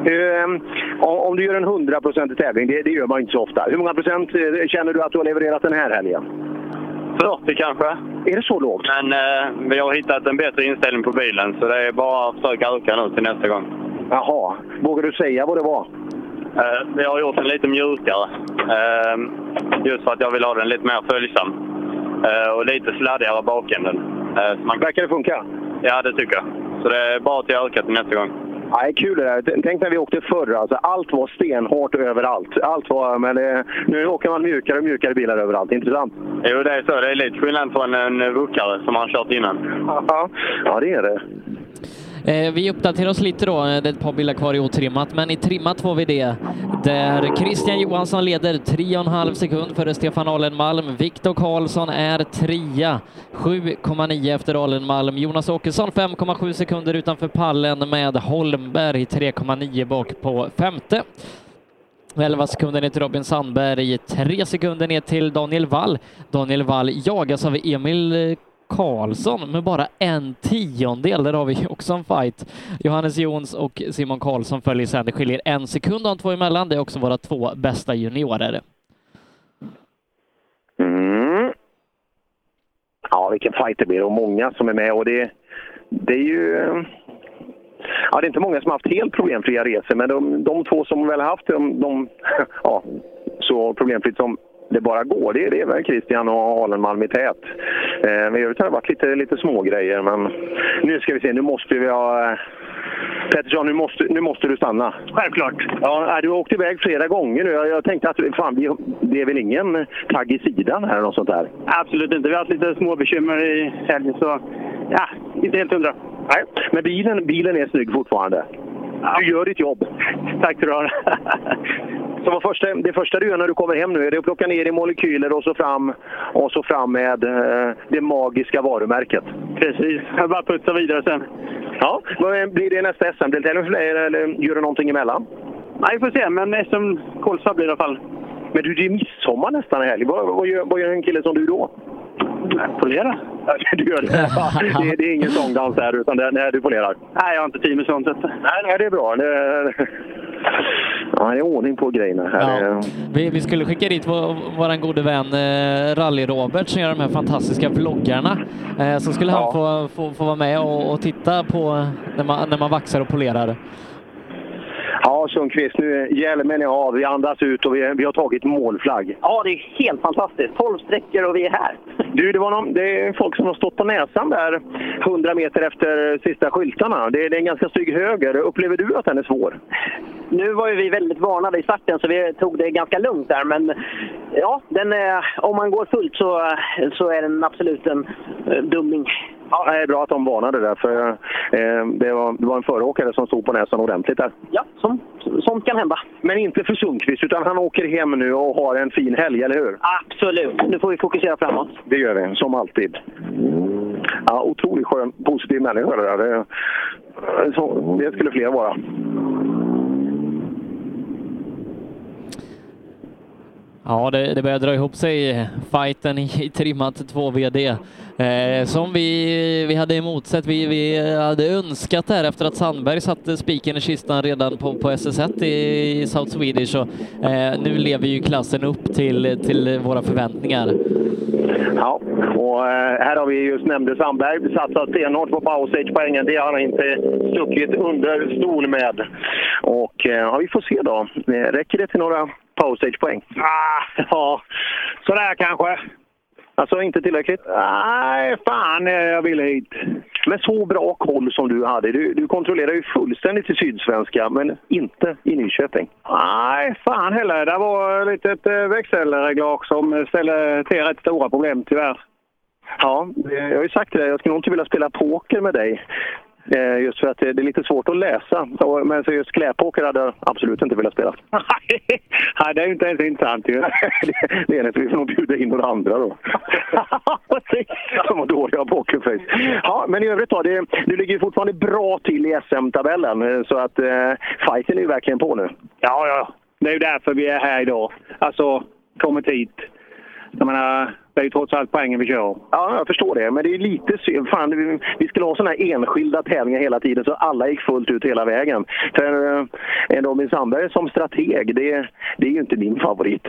Ehm, om du gör en 100% tävling, det, det gör man inte så ofta. Hur många procent eh, känner du att du har levererat den här helgen? 40 kanske. Är det så lågt? Men eh, vi har hittat en bättre inställning på bilen så det är bara att försöka öka nu till nästa gång. Jaha. Vågar du säga vad det var? Eh, vi har gjort den lite mjukare. Eh, just för att jag vill ha den lite mer följsam. Eh, och lite sladdigare bakänden. Eh, man... Verkar det funka? Ja, det tycker jag. Så det är bara att öka till nästa gång. Ja, det är kul det där. Tänk när vi åkte förr. Alltså, allt var stenhårt överallt. Allt var, men det, nu åker man mjukare och mjukare bilar överallt. Intressant. Jo, det är så. Det är lite skillnad från en vuckare som man kört innan. Ja, ja det är det. Eh, Vi uppdaterar oss lite då, eh, det är ett par bilar kvar i otrimmat, men i trimmat får vi det där Christian Johansson leder 3,5 sekund före Stefan Alenmalm. Viktor Karlsson är trea, 7,9 efter Alenmalm. Jonas Åkesson 5,7 sekunder utanför pallen med Holmberg 3,9 bak på femte. 11 sekunder ner till Robin Sandberg, 3 sekunder ner till Daniel Wall. Daniel Wall jagas av Emil Karlsson med bara en tiondel. Där har vi också en fight. Johannes Jons och Simon Karlsson följer sen. Det skiljer en sekund de två emellan. Det är också våra två bästa juniorer. Mm. Ja, vilken fight det blir och många som är med. Och det, det är ju... Ja, det är inte många som har haft helt problemfria resor, men de, de två som väl har haft de, de ja, så problemfritt som det bara går, det, det är väl Christian och Alenmalm i tät. Eh, men i övrigt har det varit lite, lite små grejer men nu ska vi se, nu måste vi ha... Pettersson, nu måste, nu måste du stanna. Självklart. Ja, du har åkt iväg flera gånger nu. Jag, tänkte att fan, vi, det är väl ingen tagg i sidan här eller något sånt där? Absolut inte. Vi har haft lite små bekymmer i helgen, så ja, inte helt hundra. Nej, men bilen, bilen är snygg fortfarande. Du gör ditt jobb. Tack ska du. Så vad första, det första du gör när du kommer hem nu är det att plocka ner i molekyler och så fram, och så fram med eh, det magiska varumärket. Precis. Jag bara putsa vidare sen. Ja, blir det nästa SM-deltävling för dig eller gör du någonting emellan? Nej, vi får se. Men SM Kolsva blir det i alla fall. Men du, det är midsommar nästan helg. Vad, vad, gör, vad gör en kille som du då? Polera. Du gör det. Det, det är ingen sångdans där, utan det, nej, du polerar. Nej, jag har inte tid med sånt. Nej, nej, det är bra. Det, ja, det är ordning på grejerna här. Ja. Vi, vi skulle skicka dit vår, vår gode vän eh, Rally-Robert som gör de här fantastiska vloggarna. Eh, så skulle han få, få, få vara med och, och titta på när man, när man vaxar och polerar. Ja, Sundqvist, nu hjälmen är av, vi andas ut och vi, vi har tagit målflagg. Ja, det är helt fantastiskt. 12 sträckor och vi är här. Du, det, var någon, det är folk som har stått på näsan där 100 meter efter sista skyltarna. Det, det är en ganska stygg höger. Upplever du att den är svår? Nu var ju vi väldigt varnade i starten så vi tog det ganska lugnt där. Men ja, den, om man går fullt så, så är den absolut en eh, dumming. Ja, det är bra att de varnade där, för eh, det, var, det var en föråkare som stod på näsan ordentligt där. Ja, som, sånt kan hända. Men inte för Sundqvist, utan han åker hem nu och har en fin helg, eller hur? Absolut. Nu får vi fokusera framåt. Det gör vi, som alltid. Ja, otroligt skön, positiv människa det där. Det, så, det skulle fler vara. Ja, det, det börjar dra ihop sig, fighten i, i trimmat 2 VD. Eh, som vi, vi hade emotsett. Vi, vi hade önskat det här efter att Sandberg satte spiken i kistan redan på, på SS1 i, i South Swedish. Och, eh, nu lever ju klassen upp till, till våra förväntningar. Ja, och eh, här har vi just nämnde Sandberg satsat stenhårt på powerstage-poängen. Det har han inte stuckit under stol med. Och eh, ja, vi får se då. Eh, Räcker det till några powerstage-poäng? Ah, ja, sådär kanske. Alltså inte tillräckligt? Nej, fan eh, jag ville hit. Men så bra koll som du hade. Du, du kontrollerar ju fullständigt i Sydsvenska, men inte i Nyköping. Nej, fan heller. Det var ett litet eh, växelreglage som ställde till rätt stora problem tyvärr. Ja, eh, jag har ju sagt det. Jag skulle nog inte vilja spela poker med dig. Eh, Just för att det är lite svårt att läsa. Men så just kläpoker hade jag absolut inte velat spela. Nej, det är ju inte ens intressant ju. det, är det. Vi får nog bjuda in några andra då. Som har dåliga pokerface. Ja, men i övrigt då. Det, du ligger ju fortfarande bra till i SM-tabellen. eh, Så att eh, fighten är ju verkligen på nu. Ja, ja. Det är ju därför vi är här idag. Alltså, kommit hit. Jag menar, Det är ju trots allt poängen vi kör. Ja, jag förstår det. Men det är lite synd. Fan, vi, vi skulle ha sådana här enskilda tävlingar hela tiden så alla gick fullt ut hela vägen. För eh, Robin Sandberg som strateg, det, det är ju inte min favorit.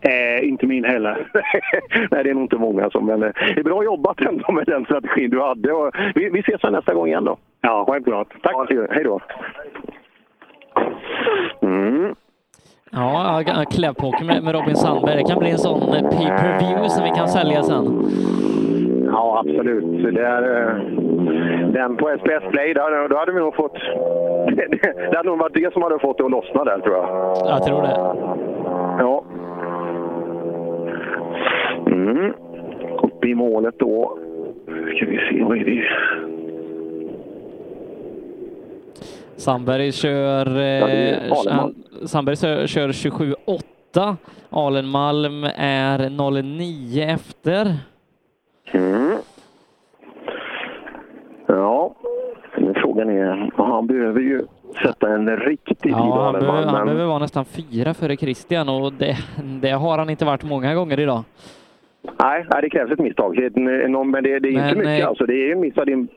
Eh, inte min heller. Nej, det är nog inte många som... Men eh, det är bra jobbat ändå med den strategin du hade. Och vi, vi ses nästa gång igen då. Ja, självklart. Tack. Ja, hej då. Mm. Ja, klävpoker med, med Robin Sandberg. Det kan bli en sån eh, pay-per-view som vi kan sälja sen. Ja, absolut. Det är, eh, den på SPS Play, där, då hade vi nog fått... Det hade nog varit det som hade fått det att lossna där, tror jag. Jag tror det. Ja. Mm. Upp i målet då. Ska vi se, vad är det? Sandberg kör, eh, han, Sandberg kör, kör 27,8. Alenmalm är 09 efter. Mm. Ja, frågan är, han behöver ju sätta en riktig tid. Ja, han, behöver, han behöver vara nästan fyra före Christian och det, det har han inte varit många gånger idag. Nej, det krävs ett misstag. Men det, det är Men, inte mycket eh, alltså. Det är en miss av din...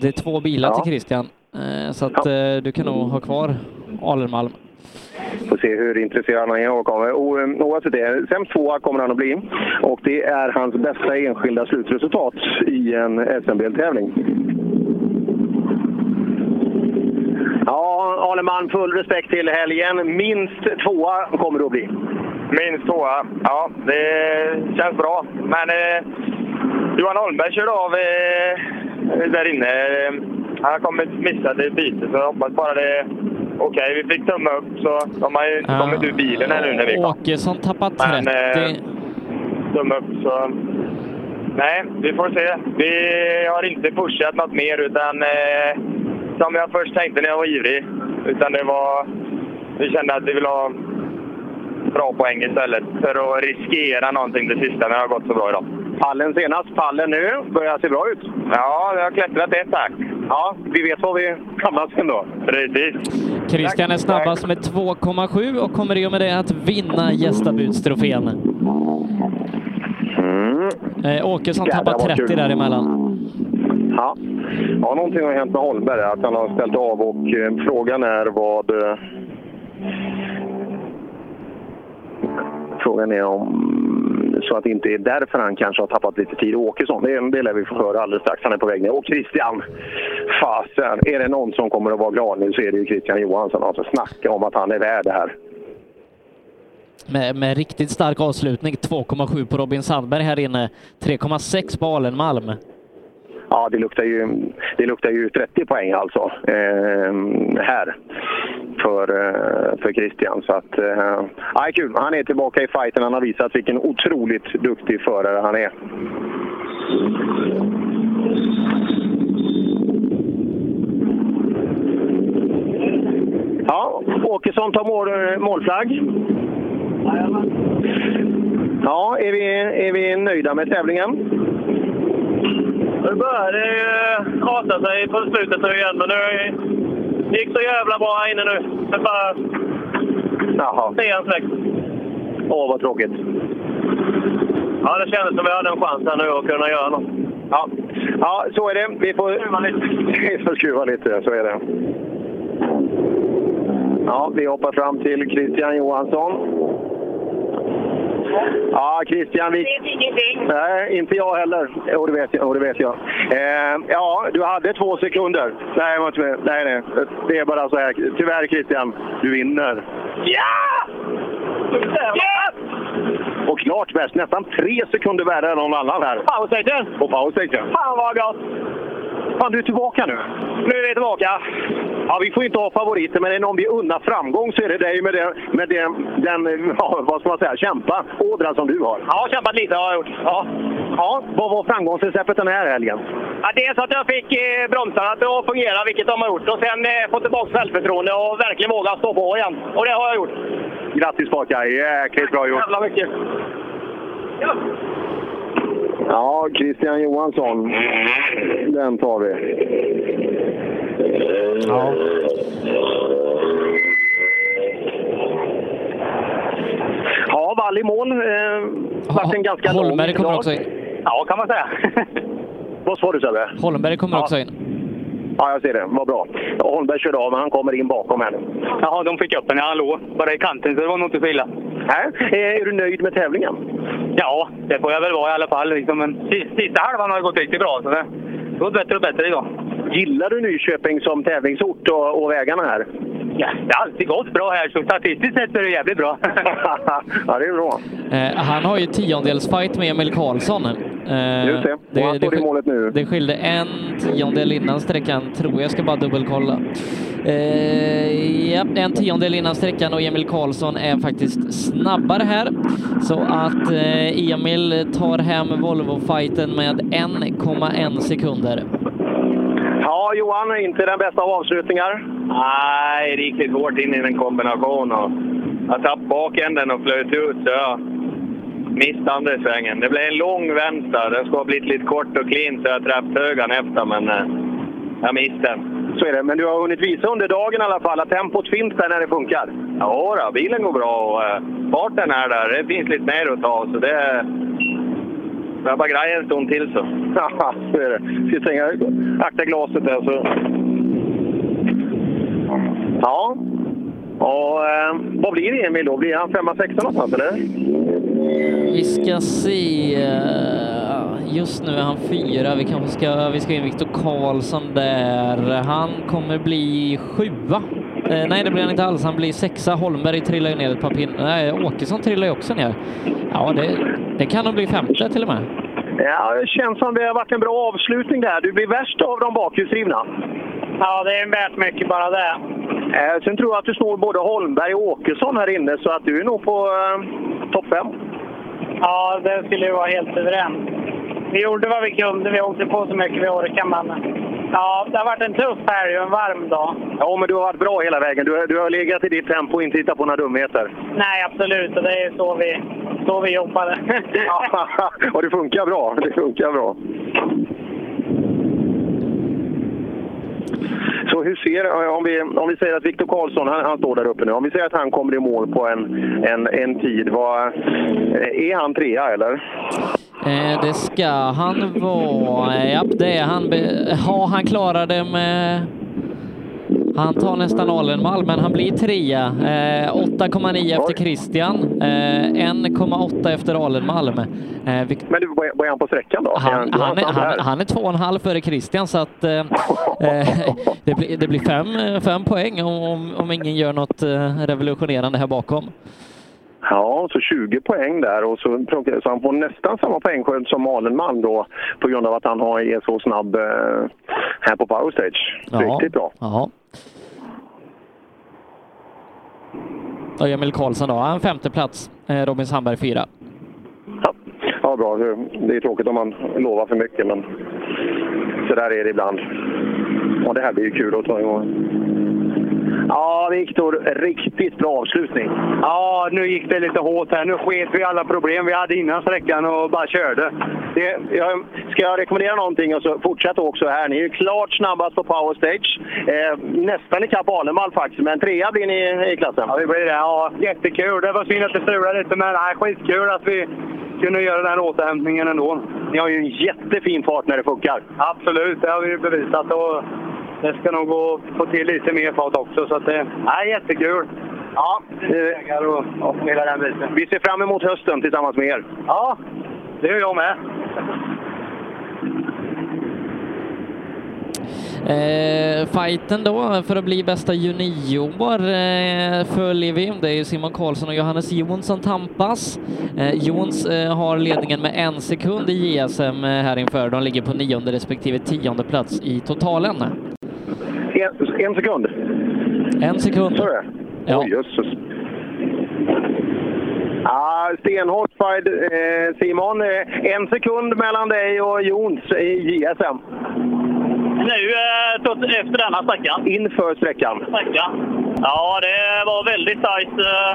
Det är två bilar Ja. till Christian, eh, så att eh, du kan nog ha kvar Alenmalm. Får se hur intresserad han är av Oavsett det, sämst tvåa kommer han att bli. Och det är hans bästa enskilda slutresultat i en SM-biltävling. Ja, Aleman, full respekt till helgen. Minst tvåa kommer det att bli. Minst tvåa. Ja, det känns bra. Men eh, Johan Holmberg körde av eh, där inne. Han har kommit missat ett byte, så jag hoppas bara det är okej. Vi fick tumme upp, så de har ju inte kommit ur bilen här nu när vi kom. Åkesson tappat 30. Men, eh, tumme upp, så... Nej, vi får se. Vi har inte pushat något mer, utan eh, som jag först tänkte när jag var ivrig. Utan det var... Vi kände att vi ville ha bra poäng istället för att riskera någonting det sista, men det har gått så bra idag. Pallen senast, pallen nu. Börjar se bra ut. Ja, jag har klättrat ett tack. Ja, vi vet var vi hamnar sen då. Precis. Christian är snabbast med 2,7 och kommer i och med det att vinna gästabudstrofén. Eh, Åkesson Jävlar, tappar vad 30 kul. däremellan. Ja. ja, någonting har hänt med Holmberg, att han har ställt av och eh, frågan är vad... Eh, frågan är om... Så att det inte är därför han kanske har tappat lite tid. Åkesson, det, det lär vi få höra alldeles strax. Han är på väg ner. Och Christian! Fasen! Är det någon som kommer att vara glad nu så är det ju Christian Johansson. Alltså snacka om att han är värd det här. Med, med riktigt stark avslutning, 2,7 på Robin Sandberg här inne, 3,6 på Alenmalm. Ja, det luktar ju, det luktar ju 30 poäng alltså eh, här för, eh, för Christian. Så att, eh, ja, kul. Han är tillbaka i fighten. Han har visat vilken otroligt duktig förare han är. Ja, Åkesson tar mål, målflagg. Ja, är vi, är vi nöjda med tävlingen? Nu börjar det ju rasa sig på slutet nu igen, men nu det gick så jävla bra här inne nu. Det är bara Jaha. trean släckt. Åh, vad tråkigt. Ja, det kändes som vi hade en chans här nu att kunna göra något. Ja, ja så är det. Vi får skruva lite. Vi får skruva lite, så är det. Ja, vi hoppar fram till Christian Johansson. Ja, Christian, vi... vet ingenting. Nej, inte jag heller. Jo, det vet jag. Jo, det vet jag. Eh, ja, du hade två sekunder. Nej, jag var inte med. nej, nej. Det är bara så här. Tyvärr, Christian. Du vinner. Ja! Ja! Och klart bäst. Nästan tre sekunder värre än någon annan här. Powerstation! På powerstation. Fan vad gott! Fan, du är tillbaka nu. Nu är vi tillbaka. Ja, vi får inte ha favoriter, men är någon vi unnar framgång så är det dig med, det, med det, den, ja, vad ska man säga, kämpa ådra som du har. Ja, kämpat lite har jag gjort. Ja. Ja, vad var framgångsreceptet den här helgen? Ja, dels att jag fick eh, bromsarna att fungera, vilket de har gjort. Och sen eh, få tillbaka självförtroende och verkligen våga stå på igen. Och det har jag gjort. Grattis pojkar, jäkligt bra gjort. Jävla mycket. Ja, Christian Johansson. Den tar vi. Ja. Ja, Wall i mål. Eh, vart en ganska lång Holmberg kommer dag. också in. Ja, kan man säga. Vad sa du Sebbe? Holmberg kommer Ja. också in. Ja, jag ser det. Vad bra. Ja, Holmberg körde av, men han kommer in bakom här nu. Jaha, de fick upp den. Jag låg bara i kanten, så det var nog inte så illa. Eh, Är du nöjd med tävlingen? Ja, det får jag väl vara i alla fall. Liksom. Men sista halvan har gått riktigt bra. Så det går bättre och bättre idag. Gillar du Nyköping som tävlingsort och, och vägarna här? Ja, det har alltid gått bra här, så statistiskt sett är det jävligt bra. ja, det är bra. Eh, han har ju tiondelsfight med Emil Karlsson. Eh, Just det. Och han står i målet nu. Det skilde en tiondel innan sträckan, tror jag. Jag ska bara dubbelkolla. Eh, ja, en tiondel innan sträckan och Emil Karlsson är faktiskt snabbare här. Så att eh, Emil tar hem Volvo-fighten med 1,1 sekunder. Ja, Johan, inte den bästa av avslutningar. Nej, lite hårt in i en kombination. Och jag tappade bakänden och flöt ut så jag missade andra svängen. Det blev en lång vänster. Den skulle ha blivit lite kort och clean så jag träffade högan efter, men eh, jag missade den. Så är det, men du har hunnit visa under dagen i alla fall att tempot finns där när det funkar. Ja, då, bilen går bra och eh, farten är där. Det finns lite mer att ta, så det... Det är bara grejer en stund till så. Ja, så är det. Ska stänga, akta glaset där så... Ja. Och, eh, vad blir det Emil då? Blir han femma, sexa någonstans eller? Vi ska se. eh, Just nu är han fyra. Vi kanske ska, vi ska in Viktor Karlsson där. Han kommer bli sjua. Eh, nej, det blir han inte alls. Han blir sexa. Holmberg trillar ju ner ett par pinnar. Nej, Åkesson trillar ju också ner. Ja, det, det kan nog bli femte till och med. Ja, det känns som det har varit en bra avslutning där. Du blir värst av de bakhjulsdrivna. Ja, det är värt mycket bara det. Eh, sen tror jag att du slår både Holmberg och Åkesson här inne, så att du är nog på eh, topp fem. Ja, det skulle ju vara helt suveränt. Vi gjorde vad vi kunde. Vi åkte på så mycket vi orkade, men ja, det har varit en tuff helg och en varm dag. Ja, men du har varit bra hela vägen. Du, du har legat i ditt tempo och inte hittat på några dumheter. Nej, absolut. Och det är så vi, så vi jobbade. och det funkar bra. Det funkar bra. Så hur ser, om vi, om vi säger att Viktor Karlsson, han, han står där uppe nu. Om vi säger att han kommer i mål på en, en, en tid, vad, är han trea eller? Eh, det ska han vara. Ja, det är han. Ja, han klarar det med... Han tar nästan Alenmalm, men han blir trea. Eh, 8,9 efter Christian, eh, 1,8 efter Alenmalm. Eh, Men du, vad är- han på sträckan då? han, han, är, han, han är två och en halv före Christian, så att eh, eh, det, blir, det blir fem, fem poäng om, om, ingen gör något eh, revolutionerande här bakom. Ja, så 20 poäng där och så, så han får nästan samma poängskörd som Alenman då på grund av att han har, är så snabb eh, här på Power Stage. Ja. Riktigt bra. Ja. Och Emil Karlsson då, en femte plats. Eh, Robin Sandberg fyra. Ja, bra. Det är tråkigt om man lovar för mycket, men så där är det ibland. Och det här blir ju kul att ta igång. Ja, Viktor, riktigt bra avslutning. Ja, nu gick det lite hårt här. Nu sket vi alla problem vi hade innan sträckan och bara körde. Det, jag, ska jag rekommendera någonting och så fortsätt också här. Ni är ju klart snabbast på Power Stage. Eh, nästan ikapp Alemall faktiskt, men trea blir ni i klassen. Ja, vi blir det. Ja, jättekul. Det var synd att det strulade lite, men nej, skitkul att vi kunde göra den här återhämtningen ändå. Ni har ju en jättefin fart när det funkar. Absolut, det har vi bevisat. Och det ska nog gå att få till lite mer fart också. Så att det är jättekul. Ja, Vägar och, och hela den biten. Vi ser fram emot hösten tillsammans med er. Ja, det gör jag med. Eh, fighten då för att bli bästa junior eh, följer vi. Det är ju Simon Karlsson och Johannes Jonsson tampas. Eh, Jons eh, har ledningen med en sekund i JSM eh, här inför. De ligger på nionde respektive tionde plats i totalen. En, en sekund. En sekund. Så är det? Ja. Oj, jösses. Ah, stenhårt fight, eh, Simon. Eh, en sekund mellan dig och Jons i JSM. Nu eh, tot- efter denna sträckan. Inför sträckan. Sträckan. Ja, det var väldigt tajt. eh.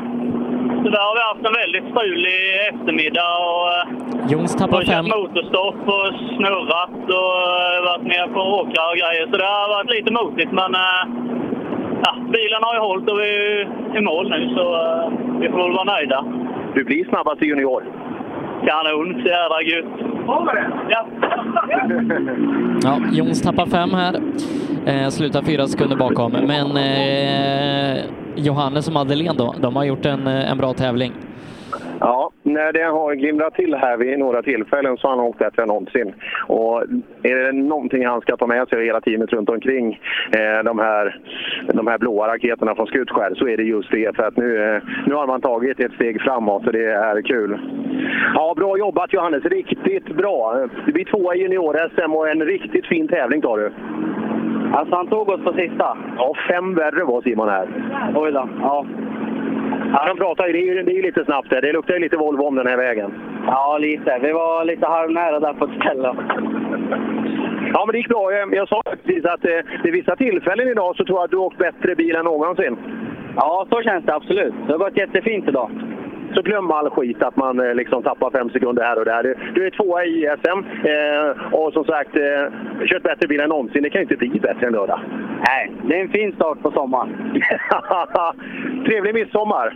Tyvärr har vi haft en väldigt strulig eftermiddag och eh, Jons tappar fem. motorstopp och snurrat och eh, varit ner på åkrar och grejer. Så det har varit lite motigt, men eh, ja, bilen har ju hållit och vi är i mål nu så vi får väl vara nöjda. Du blir snabbast i junior. Kanon, så jävla gött. Ja. Ja, Jons tappar fem här. Eh, slutar fyra sekunder bakom. Men eh, Johannes och Madeleine då, de har gjort en, eh, en bra tävling. Ja, när det har glimrat till här vid några tillfällen så har han åkt bättre än någonsin. Och är det någonting han ska ta med sig hela teamet runt omkring eh, de, här, de här blåa raketerna från Skutskär så är det just det. För att nu, eh, nu har man tagit ett steg framåt och det är kul. Ja, bra jobbat Johannes. Riktigt bra. Det blir tvåa i junior-SM och en riktigt fin tävling tar du. Alltså han tog oss på sista. Ja, fem värre var Simon här. Oj då. Ja. Ja, de pratar ju, det är ju det är ju lite snabbt där. Det luktar ju lite Volvo om den här vägen. Ja, lite. Vi var lite halvnära där på ett ställe. Ja, men det gick bra. Jag jag sa precis att eh, vid vissa tillfällen idag så tror jag att du åkt bättre bil än någonsin. Ja, så känns det absolut. Det har gått jättefint idag. Så glöm all skit att man eh, liksom tappar fem sekunder här och där. Du, du är tvåa i SM eh, och som sagt eh, kört bättre bil än någonsin. Det kan inte bli bättre än lördag. Nej, det är en fin start på sommaren. Trevlig midsommar!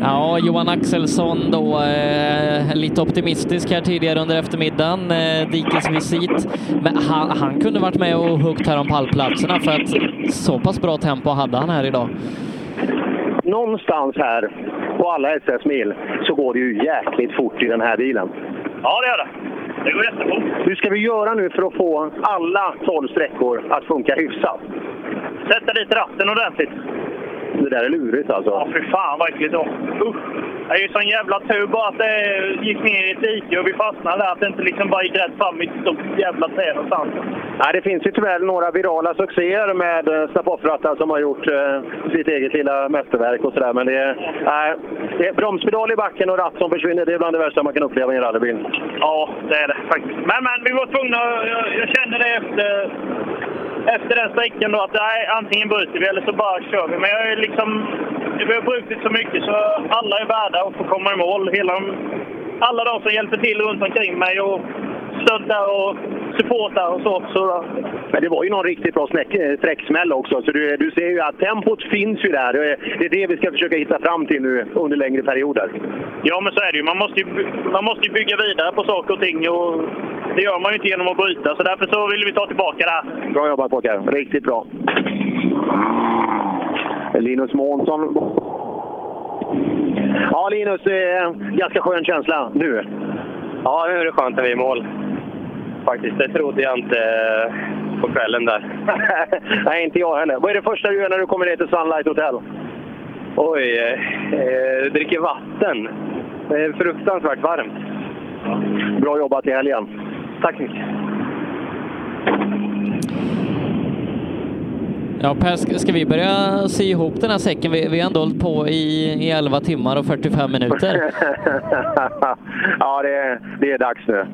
Ja, Johan Axelsson då eh, lite optimistisk här tidigare under eftermiddagen, eh, dikesvisit. Men han, han kunde varit med och huggt här om pallplatserna för att så pass bra tempo hade han här idag. Någonstans här på alla SS-mil så går det ju jäkligt fort i den här bilen. Ja, det gör det. Det går jättefort. Hur ska vi göra nu för att få alla 12 sträckor att funka hyfsat? Sätta dit ratten ordentligt. Det där är lurigt alltså. Ja, fy fan vad äckligt. Usch. Det är ju sån jävla tur bara att det gick ner i ett dike och vi fastnade där. Att det inte liksom bara gick rätt fram i ett stort jävla träd någonstans. Nej, det finns ju tyvärr några virala succéer med eh, snap-off-rattar som har gjort eh, sitt eget lilla mästerverk och sådär. Men det är, nej, det är bromspedal i backen och ratt som försvinner. Det är bland det värsta man kan uppleva i en rallybil. Ja, det är det faktiskt. Men, men vi var tvungna. Jag, jag kände det efter, efter den sträckan då att nej, antingen bryter vi eller så bara kör vi. Men jag är liksom, vi har brutit så mycket så alla är värda att få komma i mål. Hela, alla de som hjälper till runt omkring mig och stöttar och supportar och så. så Men det var ju någon riktigt bra eh, sträcksmäll också. Så du, du ser ju att tempot finns ju där. Det är, det är det vi ska försöka hitta fram till nu under längre perioder. Ja, men så är det ju. Man måste ju, man måste ju bygga vidare på saker och ting. Och det gör man ju inte genom att bryta. Så därför så vill vi ta tillbaka det här. Bra jobbat pojkar, riktigt bra. Linus Månsson. Ja Linus, eh, ganska skön känsla nu. Ja, nu är det skönt när vi är i mål. Faktiskt, det trodde jag inte eh, på kvällen där. Nej, inte jag heller. Vad är det första du gör när du kommer ner till Sunlight Hotel? Oj, eh, eh, dricker vatten. Det är fruktansvärt varmt. Bra jobbat i helgen. Tack så mycket. Ja, Per, ska ska vi börja sy ihop den här säcken? Vi, vi har ändå hållit på i, i 11 timmar och 45 minuter. ja, det, det är dags nu.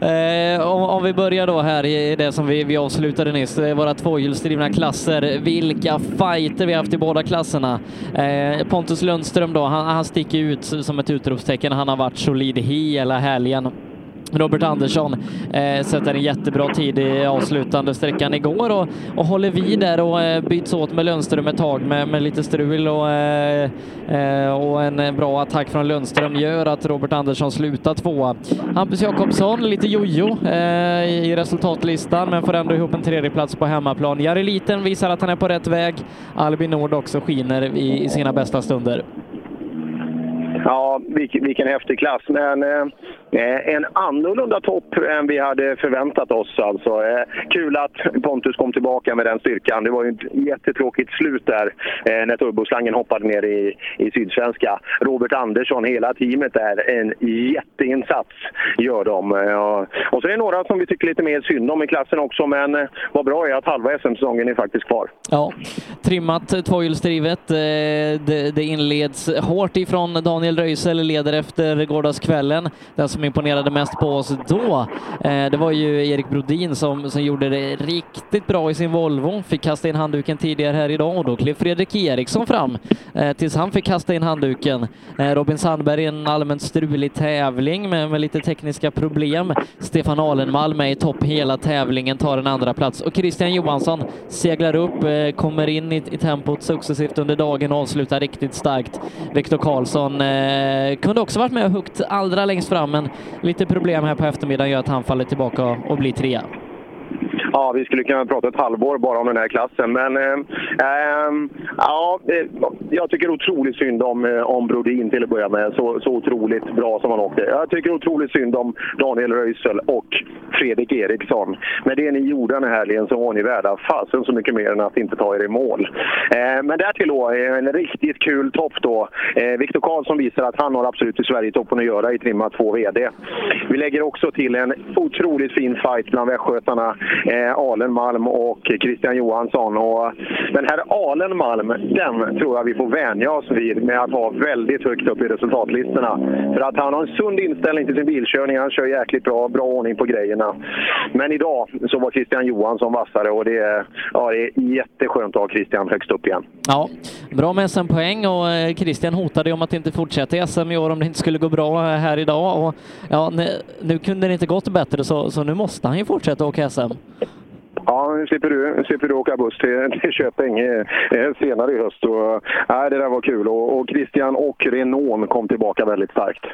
Eh, om, om vi börjar då här i det som vi, vi avslutade nyss, eh, våra tvåhjulsdrivna klasser. Vilka fighter vi haft i båda klasserna. Eh, Pontus Lundström då, han, han sticker ut som ett utropstecken. Han har varit solid hela helgen. Robert Andersson eh, sätter en jättebra tid i avslutande sträckan igår och, och håller vid där och eh, byts åt med Lundström ett tag med, med lite strul och, eh, eh och en bra attack från Lundström gör att Robert Andersson slutar tvåa. Hampus Jakobsson lite jojo eh, i resultatlistan men får ändå ihop en tredjeplats på hemmaplan. Jari Liten visar att han är på rätt väg. Albin Nord också skiner i, i sina bästa stunder. Ja, vilken, vilken häftig klass. Men eh, Eh, en annorlunda topp än vi hade förväntat oss. Alltså. Eh, kul att Pontus kom tillbaka med den styrkan. Det var ju ett jättetråkigt slut där eh, när turboslangen hoppade ner i, i Sydsvenska. Robert Andersson, hela teamet där, en jätteinsats gör de. Och så är det några som vi tycker lite mer synd om i klassen också, men vad bra är att halva SM-säsongen är faktiskt kvar. Ja, trimmat tvåhjulsdrivet. Det, det inleds hårt ifrån Daniel Röisel, leder efter gårdagskvällen. Den som som imponerade mest på oss då, eh, det var ju Erik Brodin som, som gjorde det riktigt bra i sin Volvo. Fick kasta in handduken tidigare här idag och då klev Fredrik Eriksson fram eh, tills han fick kasta in handduken. Eh, Robin Sandberg i en allmänt strulig tävling med, med lite tekniska problem. Stefan Alenmalm är i topp hela tävlingen, tar en andra plats och Christian Johansson seglar upp, kommer in i, i tempot successivt under dagen och avslutar riktigt starkt. Viktor Karlsson eh, kunde också varit med och huggt allra längst fram, men lite problem här på eftermiddagen gör att han faller tillbaka och blir trea. Ja, vi skulle kunna prata ett halvår bara om den här klassen. Men eh, ehm, eh, ja, jag tycker otroligt synd om, eh, om Brodin till att börja med. Så, så otroligt bra som han åkte. Jag tycker otroligt synd om Daniel Röisel och Fredrik Eriksson. Med det ni gjorde den här helgen så var ni värda fasen så mycket mer än att inte ta er i mål. Eh, men därtill då, eh, en riktigt kul topp då. Eh, Viktor Karlsson visar att han har absolut i Sverigetoppen att göra i trimma 2 VD. Vi lägger också till en otroligt fin fight bland västgötarna. Eh, Eh, Alen Malm och Christian Johansson. Och den här Alen Malm, den tror jag vi får vänja oss vid med att ha väldigt högt upp i resultatlistorna. För att han har en sund inställning till sin bilkörning, han kör jäkligt bra, bra ordning på grejerna. Men idag så var Christian Johansson vassare och det är, ja, det är jätteskönt att ha Christian högst upp igen. Ja, bra med SM-poäng och eh, Christian hotade ju om att inte fortsätta i SM i år om det inte skulle gå bra eh, här idag. Och ja, nu, nu kunde det inte gått bättre så, så nu måste han ju fortsätta åka SM. Ja, nu slipper du, slipper du åka buss till, till Köping senare i höst. Och, äh, det där var kul och, och Christian och Renault kom tillbaka väldigt starkt.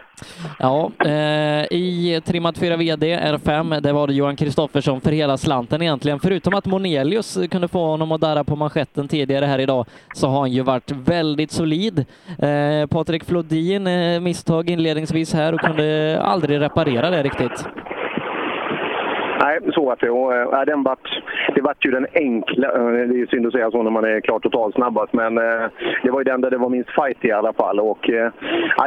Ja, eh, i trimmat 4 VD R5, där var det Johan Kristoffersson för hela slanten egentligen. Förutom att Monelius kunde få honom att darra på manschetten tidigare här idag så har han ju varit väldigt solid. Eh, Patrik Flodin eh, misstag inledningsvis här och kunde aldrig reparera det riktigt. Nej, så att det. Och, äh, den vart, det vart ju den enkla, äh, det är synd att säga så när man är klart totalt snabbast, men äh, det var ju den där det var minst fight i alla fall. Och, äh,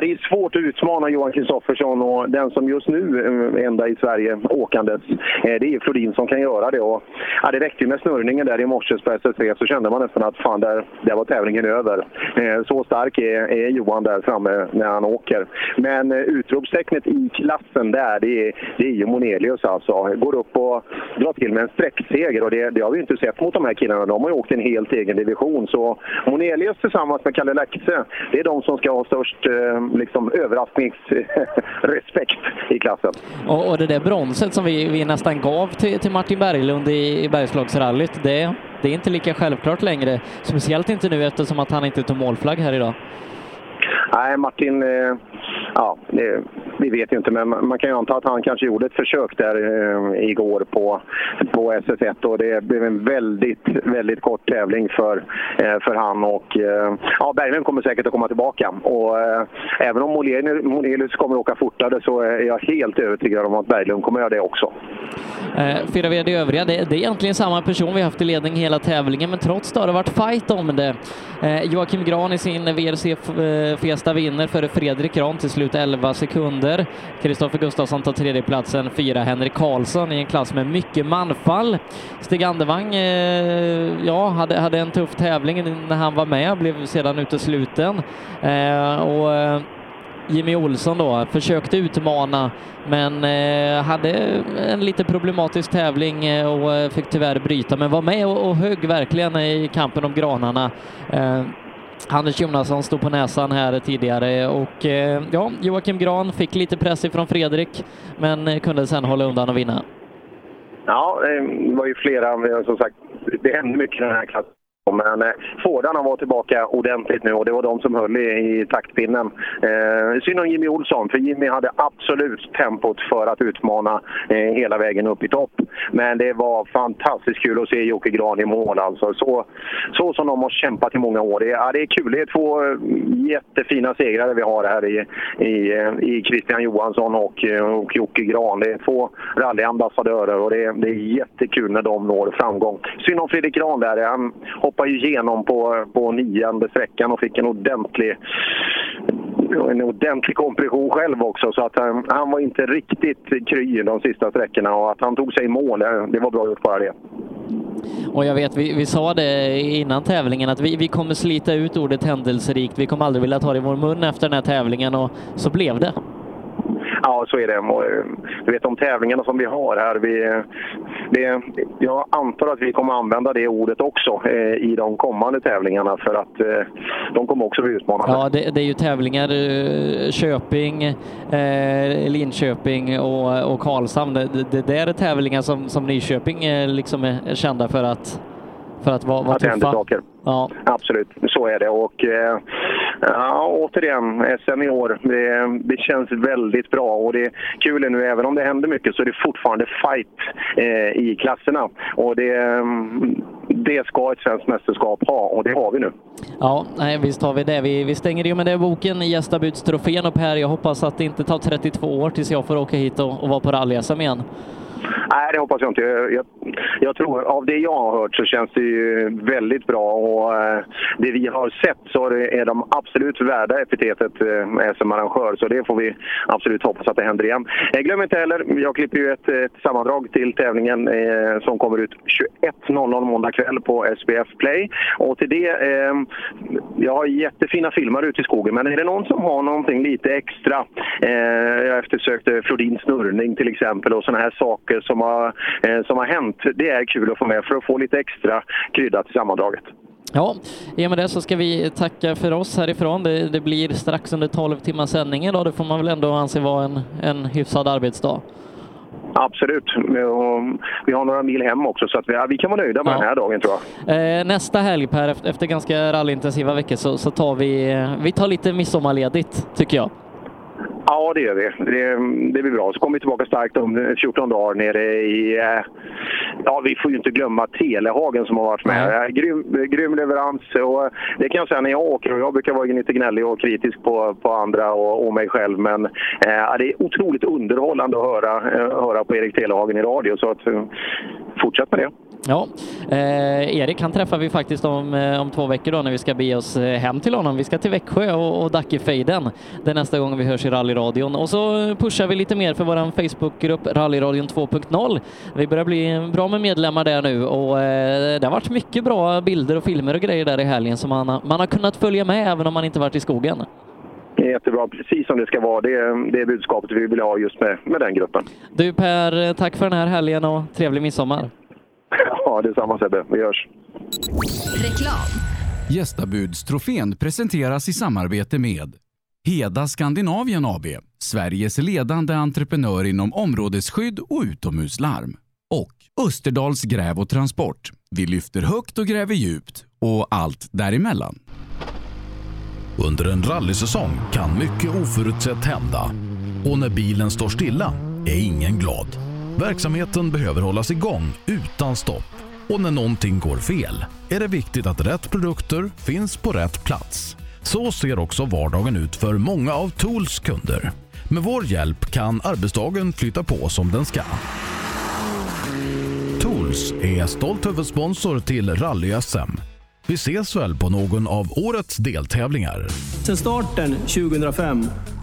det är svårt att utmana Johan Kristoffersson och den som just nu är enda i Sverige åkandes, det är Flodin som kan göra det. Och, äh, det räckte ju med snurrningen där i morse på SS3 så kände man nästan att fan, där, där var tävlingen över. Så stark är, är Johan där framme när han åker. Men utropstecknet i klassen där, det är, det är ju Monelius alltså. Går upp och drar till med en sträckseger och det, det, har vi inte sett mot de här killarna. De har ju åkt en helt egen division. Så Monelius tillsammans med Kalle Lexe, det är de som ska ha störst eh, liksom, överraskningsrespekt i klassen. Och, och, det där bronset som vi, vi nästan gav till, till Martin Berglund i, i Bergslagsrallyt, det, det är inte lika självklart längre. Speciellt inte nu eftersom att han inte tog målflagg här idag. Nej, Martin, eh, ja, det, vi vet ju inte, men man kan ju anta att han kanske gjorde ett försök där eh, igår på, på SS1 och det blev en väldigt, väldigt kort tävling för, eh, för han och eh, ja, Berglund kommer säkert att komma tillbaka. Och eh, även om Monelius kommer att åka fortare så är jag helt övertygad om att Berglund kommer att göra det också. Eh, fyra VD övriga, det, det, är egentligen samma person vi haft i ledning hela tävlingen, men trots det har det varit fight om det. Eh, Joakim Gran i sin VRC eh, Fiesta vinner före Fredrik Gran till slut 11 sekunder. Kristoffer Gustafsson tar tredjeplatsen, fyra Henrik Karlsson i en klass med mycket manfall. Stig Andevang, eh, ja, hade, hade en tuff tävling när han var med, blev sedan utesluten. Eh, och eh, Jimmy Olsson då försökte utmana men eh, hade en lite problematisk tävling eh, och eh, fick tyvärr bryta men var med och, och högg verkligen i kampen om granarna. Eh, Anders Jonasson stod på näsan här tidigare och eh, ja, Joakim Gran fick lite press ifrån Fredrik men eh, kunde sen hålla undan och vinna. Ja, det var ju flera, som sagt, det hände mycket i den här klassen. Men eh, Fordarna var tillbaka ordentligt nu och det var de som höll i, i taktpinnen. Eh, synd om Jimmy Olsson, för Jimmy hade absolut tempot för att utmana eh, hela vägen upp i topp. Men det var fantastiskt kul att se Jocke Gran i mål. Alltså. Så, så som de har kämpat i många år. Det, ja, det är kul. Det är två eh, jättefina segrare vi har här i, i, eh, i Christian Johansson och, eh, och Jocke Gran. Det är två rallyambassadörer och det, det är jättekul när de når framgång. Synd om Fredrik Gran där. Han hoppade ju igenom på, på nionde sträckan och fick en ordentlig, en ordentlig kompression själv också. Så att han, han var inte riktigt kry de sista sträckorna och att han tog sig i mål, det var bra gjort bara det. Och jag vet, vi, vi sa det innan tävlingen att vi, vi kommer slita ut ordet händelserikt. Vi kommer aldrig vilja ta det i vår mun efter den här tävlingen och så blev det. Ja, så är det. Och, eh, Du vet de tävlingarna som vi har här. Vi, det, jag antar att vi kommer använda det ordet också eh, i de kommande tävlingarna för att eh, de kommer också bli utmanande. Ja, det, det är ju tävlingar, eh, Köping, eh, Linköping och, och Karlshamn. Det, det, det där är tävlingar som, som Nyköping eh, liksom är kända för att, för att vara, vara Att tuffa. saker. Ja. Absolut, så är det. Och eh, ja, återigen, SM i år. Det, det känns väldigt bra och det är kul nu, även om det händer mycket så är det fortfarande fight eh, i klasserna. Och det, mm, det ska ett svenskt mästerskap ha och det har vi nu. Ja, nej, visst har vi det. Vi, vi stänger ju med det boken i gästabudstrofén upp här. Jag hoppas att det inte tar 32 år tills jag får åka hit och, och vara på rally-SM igen. Nej, det hoppas jag inte. Jag, jag, jag tror, av det jag har hört så känns det ju väldigt bra och eh, det vi har sett så är, är de absolut värda epitetet eh, SM-arrangör så det får vi absolut hoppas att det händer igen. Eh, glöm inte heller, jag klipper ju ett, ett sammandrag till tävlingen eh, som kommer ut 21.00 måndag kväll på SBF Play och till det, eh, jag har jättefina filmer ute i skogen men är det någon som har någonting lite extra, eh, jag eftersökte eh, Flodins snurrning till exempel och sådana här saker som har, eh, som har hänt. Det är kul att få med för att få lite extra krydda till sammandraget. Ja, i och med det så ska vi tacka för oss härifrån. Det, det blir strax under 12 timmars sändning idag. Det får man väl ändå anse vara en, en hyfsad arbetsdag. Absolut. Vi har några mil hem också så att vi, ja, vi kan vara nöjda med den här dagen tror jag. Eh, nästa helg Per, efter, ganska rallyintensiva veckor så, så tar vi, vi tar lite midsommarledigt tycker jag. Ja, det gör vi. Det, det blir bra. Så kommer vi tillbaka starkt om 14 dagar nere i... eh, Ja, vi får ju inte glömma Telehagen som har varit med. Eh, Grym, grym leverans. Och det kan jag säga när jag åker. Och jag brukar vara lite gnällig och kritisk på, på andra och, och mig själv. Men eh, det är otroligt underhållande att höra, eh, höra på Erik Telehagen i radio. Så att, eh, fortsätt med det. Ja, eh, Erik han träffar vi faktiskt om, eh, om två veckor då när vi ska bege oss eh, hem till honom. Vi ska till Växjö och, och Dackefejden. Det är nästa gång vi hörs i rallyradion. Och så pushar vi lite mer för vår Facebookgrupp Rallyradion 2.0. Vi börjar bli bra med medlemmar där nu och eh, det har varit mycket bra bilder och filmer och grejer där i helgen som man, har- man har kunnat följa med även om man inte varit i skogen. Det är jättebra, precis som det ska vara. Det är, det är budskapet vi vill ha just med, med den gruppen. Du Per, tack för den här helgen och trevlig midsommar. Ja, detsamma Sebbe. Vi hörs. Reklam. Gästabudstrofén presenteras i samarbete med Heda Skandinavien AB, Sveriges ledande entreprenör inom områdesskydd och utomhuslarm. Och Österdals gräv och transport. Vi lyfter högt och gräver djupt och allt däremellan. Under en rallysäsong kan mycket oförutsett hända. Och när bilen står stilla är ingen glad. Verksamheten behöver hållas igång utan stopp. Och när någonting går fel är det viktigt att rätt produkter finns på rätt plats. Så ser också vardagen ut för många av Tools kunder. Med vår hjälp kan arbetsdagen flytta på som den ska. Tools är stolt huvudsponsor till Rally-SM. Vi ses väl på någon av årets deltävlingar. Sedan starten 2005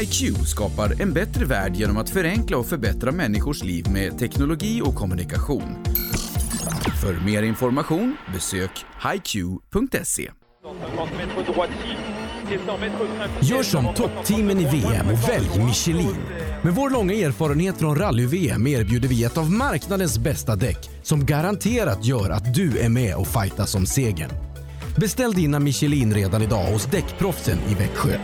HiQ skapar en bättre värld genom att förenkla och förbättra människors liv med teknologi och kommunikation. För mer information besök hiq.se. Gör som toppteamen i VM och välj Michelin. Med vår långa erfarenhet från rally-VM erbjuder vi ett av marknadens bästa däck som garanterat gör att du är med och fightar om segern. Beställ dina Michelin redan idag hos Däckproffsen i Växjö.